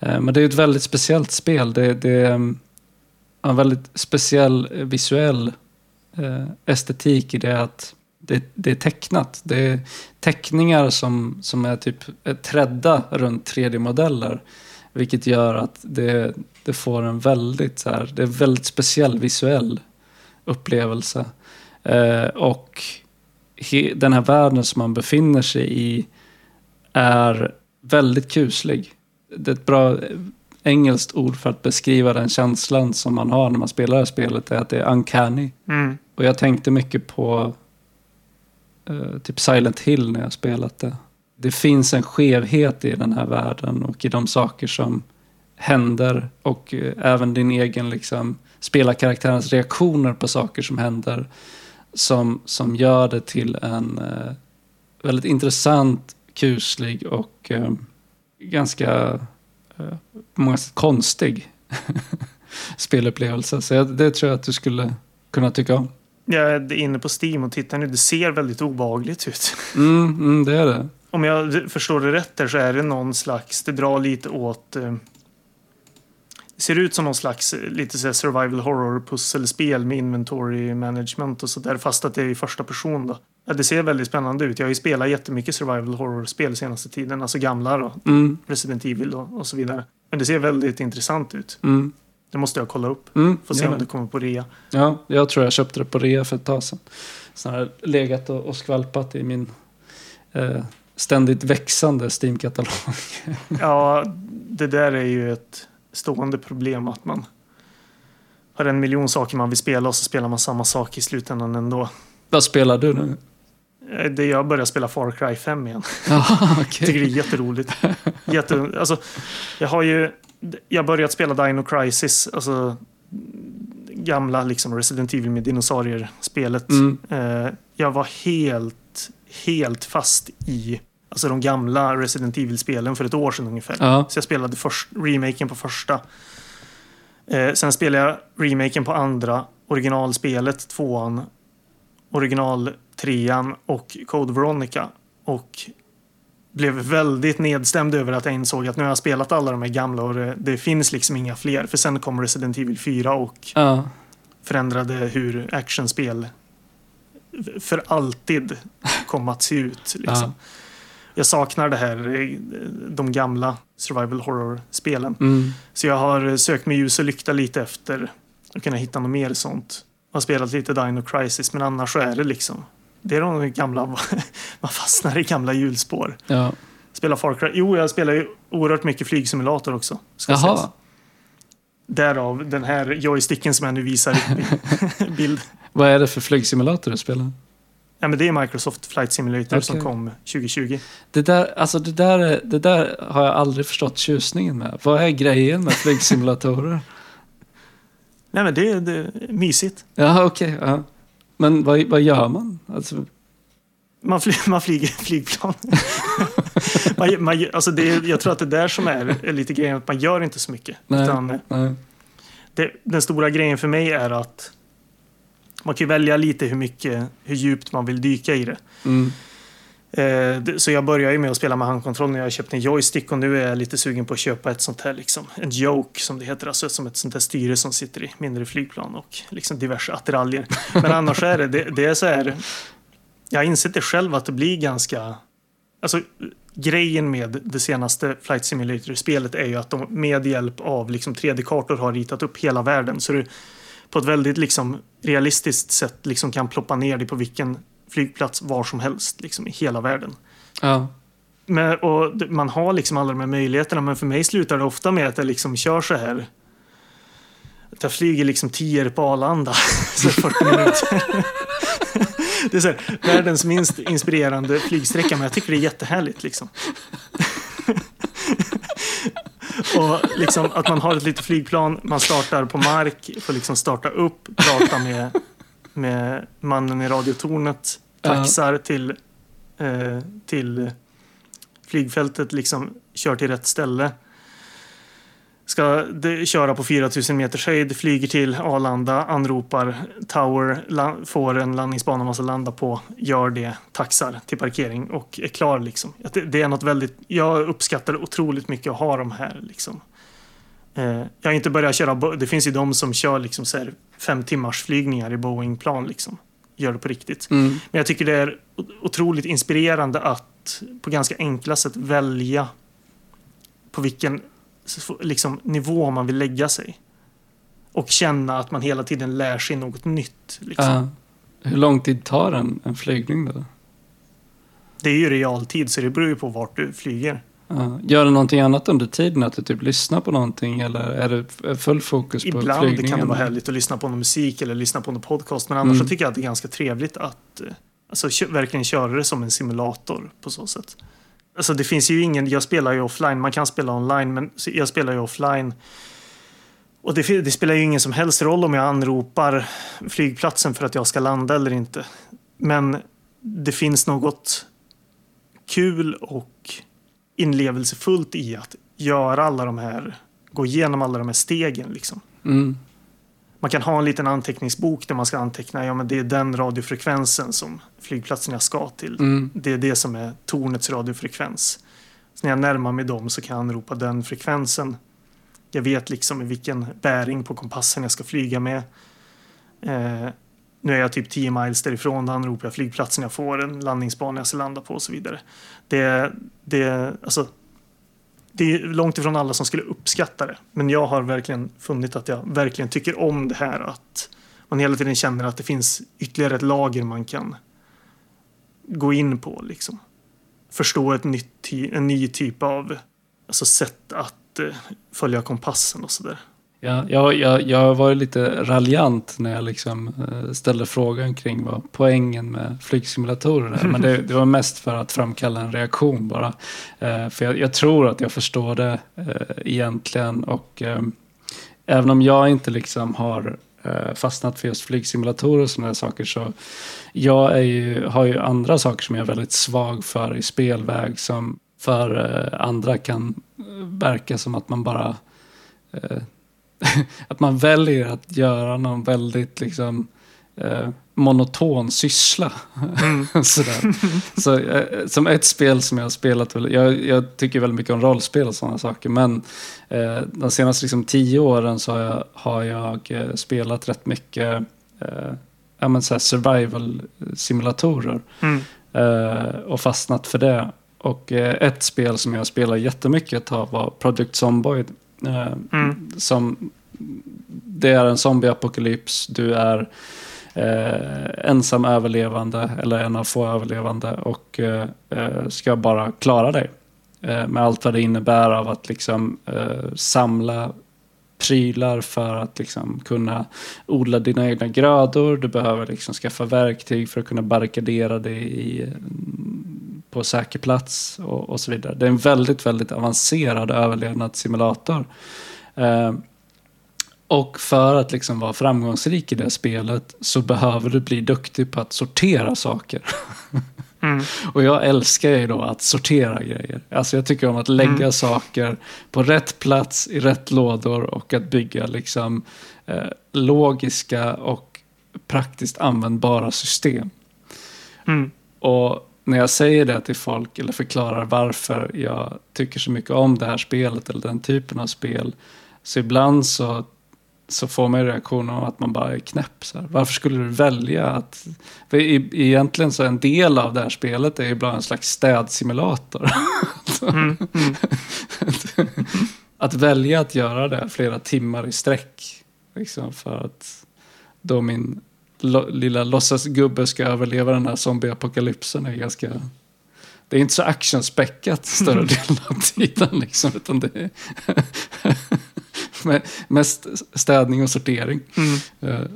Eh, men det är ett väldigt speciellt spel. Det, det är mm, en väldigt speciell visuell eh, estetik i det att det, det är tecknat. Det är teckningar som, som är typ är trädda runt 3D-modeller. Vilket gör att det, det får en väldigt, så här, det är väldigt speciell visuell upplevelse. Eh, och he, den här världen som man befinner sig i är väldigt kuslig. Det är ett bra eh, engelskt ord för att beskriva den känslan som man har när man spelar det här spelet. är att det är uncanny. Mm. Och jag tänkte mycket på eh, typ Silent Hill när jag spelat det. Det finns en skevhet i den här världen och i de saker som händer och eh, även din egen liksom spelarkaraktärens reaktioner på saker som händer som, som gör det till en eh, väldigt intressant, kuslig och eh, ganska eh, på många sätt konstig spelupplevelse. Så jag, det tror jag att du skulle kunna tycka om. Jag är inne på Steam och tittar nu. Det ser väldigt obehagligt ut. Mm, mm, det är det. Om jag förstår det rätt där så är det någon slags, det drar lite åt eh, det ser ut som någon slags eh, lite så survival horror pusselspel med inventory management och sådär fast att det är i första person då. Ja, det ser väldigt spännande ut. Jag har ju spelat jättemycket survival horror-spel senaste tiden, alltså gamla då, Mm, Resident Evil då, och så vidare. Men det ser väldigt intressant ut. mm, Det måste jag kolla upp. mm, Får se om det kommer på rea. Ja, jag tror jag köpte det på rea för ett tag sedan. Så har legat och, och skvalpat i min eh, ständigt växande Steam-katalog. Ja, det där är ju ett stående problem att man har en miljon saker man vill spela och så spelar man samma sak i slutändan ändå. Vad spelar du nu? Eh, Det jag börjar spela Far Cry 5 igen. Jag okej. tycker det är jätteroligt. Jätte, alltså, jag har ju jag börjat spela Dino Crisis, alltså gamla liksom Resident Evil med dinosaurier-spelet. Mm, Eh, jag var helt, helt fast i alltså de gamla Resident Evil-spelen för ett år sedan ungefär. ja, Så jag spelade först, remaken på första. Eh, sen spelade jag remaken på andra, originalspelet, tvåan, original trean och Code Veronica. Och blev väldigt nedstämd över att jag insåg att nu har jag spelat alla de här gamla och det, det finns liksom inga fler. För sen kom Resident Evil 4 och ja, förändrade hur actionspel för alltid kom att se ut. Liksom. Ja. Jag saknar det här, eh, de gamla survival horror-spelen. mm, Så jag har sökt med ljus och lykta lite efter att kunna hitta något mer sånt. Jag har spelat lite Dino Crisis, men annars så är det liksom det är de gamla, man fastnar i gamla hjulspår. ja. Spela Far Cry. Jo, jag spelar ju oerhört mycket flygsimulator också. Ska Jaha, sägas. Därav den här joysticken som jag nu visar i bild. vad är det för flygsimulator du spelar? Ja, men det är Microsoft Flight Simulator som Okej. kom 2020. Det där, alltså det, där, är- det där har jag aldrig förstått tjusningen med. Vad är grejen med flygsimulatorer? Nej, men det, är- det är mysigt. Ja, okej. ja. Men vad, vad gör man? Alltså, Man, fly, man flyger flygplan. man, man, alltså det, jag tror att det är där som är, är lite grejen, att man gör inte så mycket. Nej. Utan nej. det, den stora grejen för mig är att man kan välja lite hur mycket, hur djupt man vill dyka i det. Mm. Eh, så jag började ju med att spela med handkontroll när jag köpte en joystick och nu är jag lite sugen på att köpa ett sånt här, liksom, en joke som det heter, alltså som ett sånt här styre som sitter i mindre flygplan och liksom diverse attiraljer. Men annars är det, det, det är så här, jag har insett det själv att det blir ganska, alltså grejen med det senaste Flight Simulator-spelet är ju att de med hjälp av liksom 3D-kartor har ritat upp hela världen. Så du på ett väldigt liksom realistiskt sätt liksom kan ploppa ner dig på vilken flygplats var som helst liksom, i hela världen. Ja. Men, och man har liksom alla de här möjligheterna men för mig slutar det ofta med att jag liksom kör så här. Att jag flyger liksom 10 på Arlanda. så 40 minuter. det är så här, världens minst inspirerande flygsträcka men jag tycker det är jättehärligt liksom. och liksom att man har ett litet flygplan, man startar på mark, får liksom starta upp, prata med, med mannen i radiotornet, taxar till, eh, till flygfältet, liksom kör till rätt ställe. Ska det, köra på 4000 meters höjd, flyger till Arlanda, anropar Tower, la, får en landningsbana man ska landa på, gör det, taxar till parkering och är klar. Liksom. Det, det är något väldigt, jag uppskattar otroligt mycket att ha de här. Liksom. Eh, jag har inte börjat köra, det finns ju de som kör liksom så fem timmars flygningar i Boeing-plan. Liksom. Gör det på riktigt. Mm. Men jag tycker det är otroligt inspirerande att på ganska enkla sätt välja på vilken liksom, nivå man vill lägga sig. Och känna att man hela tiden lär sig något nytt. Liksom. Ja. Hur lång tid tar en, en flygning då? Det är ju realtid så det beror ju på vart du flyger. Ja. Gör du någonting annat under tiden? Att du typ lyssnar på någonting? Eller är det full fokus på Ibland flygningen? kan det vara härligt att lyssna på någon musik eller lyssna på någon podcast. Men annars Mm. så tycker jag att det är ganska trevligt att eh, alltså, verkligen köra det som en simulator på så sätt. Alltså det finns ju ingen, jag spelar ju offline, man kan spela online, men jag spelar ju offline. Och det, det spelar ju ingen som helst roll om jag anropar flygplatsen för att jag ska landa eller inte. Men det finns något kul och inlevelsefullt i att göra alla de här, gå igenom alla de här stegen liksom. Mm. Man kan ha en liten anteckningsbok där man ska anteckna, ja men det är den radiofrekvensen som flygplatsen jag ska till. Mm. Det är det som är tornets radiofrekvens. Så när jag närmar mig dem så kan jag anropa den frekvensen. Jag vet liksom i vilken bäring på kompassen jag ska flyga med. Eh, nu är jag typ 10 miles därifrån, då anropar jag flygplatsen jag får, en landningsbana jag ska landa på och så vidare. Det, det, alltså, det är långt ifrån alla som skulle uppskatta det. Men jag har verkligen funnit att jag verkligen tycker om det här att man hela tiden känner att det finns ytterligare ett lager man kan gå in på. Liksom. Förstå ett nytt, en ny typ av alltså, sätt att eh, följa kompassen och sådär. Ja, jag, jag, jag var lite raljant när jag liksom eh, ställde frågan kring vad poängen med flygsimulatorer är. Men det, det var mest för att framkalla en reaktion bara. Eh, för jag, jag tror att jag förstår det eh, egentligen. Och eh, även om jag inte liksom har fastnat för just flygsimulatorer och sådana saker så jag är ju, har ju andra saker som jag är väldigt svag för i spelväg som för andra kan verka som att man bara att man väljer att göra någon väldigt liksom eh, monoton syssla. Sådär. Så, eh, som ett spel som jag har spelat, jag, jag tycker väldigt mycket om rollspel och sådana saker, men eh, de senaste liksom, tio åren så har jag, har jag eh, spelat rätt mycket eh, ja, men, här survival-simulatorer Mm. eh, och fastnat för det. Och ett spel som jag spelade jättemycket ett tag var Project Zomboid. Eh, Mm. som, det är en zombieapokalyps, du är eh, ensam överlevande, eller en av få överlevande och eh, eh, ska bara klara dig. Eh, med allt vad det innebär av att liksom eh, samla prylar för att liksom kunna odla dina egna grödor. Du behöver liksom skaffa verktyg för att kunna barrikadera dig i, på säker plats och, och, så vidare. Det är en väldigt, väldigt avancerad överlevnadssimulator. Eh, och för att liksom vara framgångsrik i det spelet så behöver du bli duktig på att sortera saker. Mm. Och jag älskar ju då att sortera grejer. Alltså jag tycker om att lägga mm. saker på rätt plats i rätt lådor och att bygga liksom eh, logiska och praktiskt användbara system. Mm. Och när jag säger det till folk eller förklarar varför jag tycker så mycket om det här spelet eller den typen av spel. Så ibland så så får man reaktioner om att man bara är knäpp. Så här. Varför skulle du välja att... För egentligen så en del av det här spelet är bara en slags städsimulator. Mm, mm. att välja att göra det flera timmar i sträck. Liksom för att då min lo lilla låtsasgubbe ska överleva den här zombieapokalypsen är ganska... Det är inte så actionspäckat större delen av tiden liksom. Utan det är mest städning och sortering. Mm. Eh,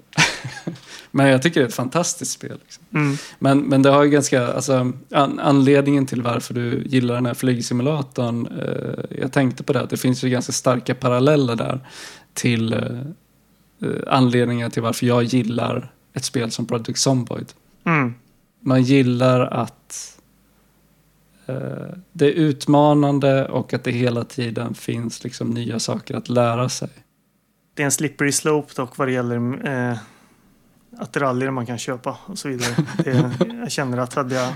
men jag tycker det är ett fantastiskt spel. Liksom. Mm. Men, men det har ju ganska, alltså, an, anledningen till varför du gillar den här flygsimulatorn. Eh, jag tänkte på det, att det finns ju ganska starka paralleller där till eh, eh anledningar till varför jag gillar ett spel som Project Zomboid. Mm. Man gillar att Eh, det är utmanande och att det hela tiden finns liksom nya saker att lära sig. Det är en slippery slope dock vad det gäller eh, attiraljer man kan köpa och så vidare. Det, jag känner att hade jag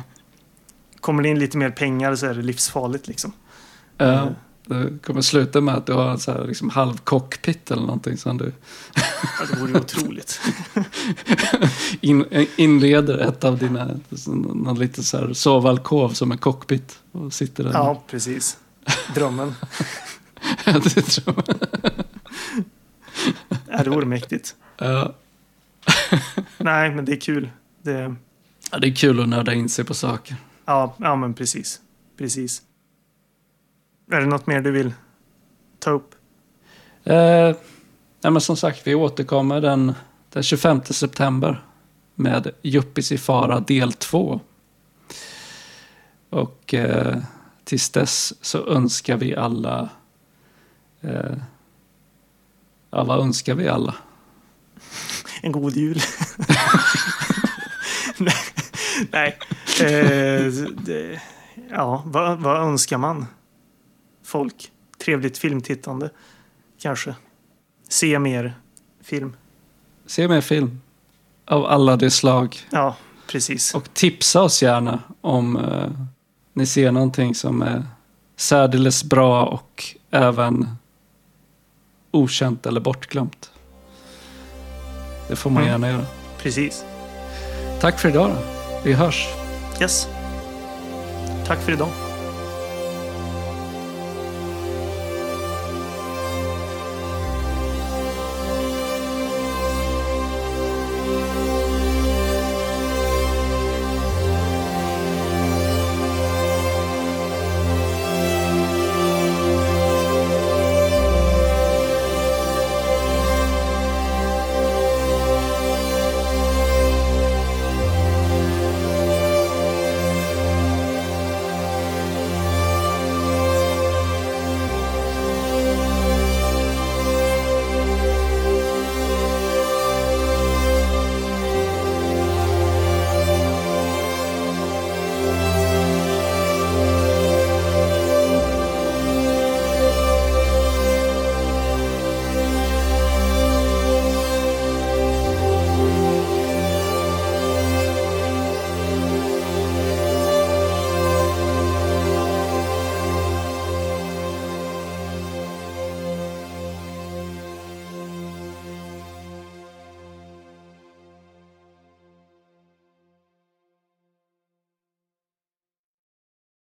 kommer det in lite mer pengar så är det livsfarligt liksom. Ja. Det kommer sluta med att du har en så här, liksom, halv cockpit eller någonting som du... Ja, det vore ju otroligt. In, inleder ett av dina, någon liten så här sovalkov som en cockpit. Och sitter där. Ja, precis. Drömmen. ja, det är drömmen. det vore mäktigt. Ja. Nej, men det är kul. Det... Ja, det är kul att nörda in sig på saker. Ja, ja men precis. Precis. Är det något mer du vill ta upp? Eh, nej men som sagt, vi återkommer den, den 25 september med Juppis i fara del 2. Och eh, tills dess så önskar vi alla... Eh, ja, vad önskar vi alla? En god jul. nej. Eh, det, ja, vad, vad önskar man? Folk. Trevligt filmtittande, kanske. Se mer film. Se mer film. Av alla de slag. Ja, precis. Och tipsa oss gärna om uh, ni ser någonting som är särdeles bra och även okänt eller bortglömt. Det får man mm. gärna göra. Precis. Tack för idag då. Vi hörs. Yes. Tack för idag.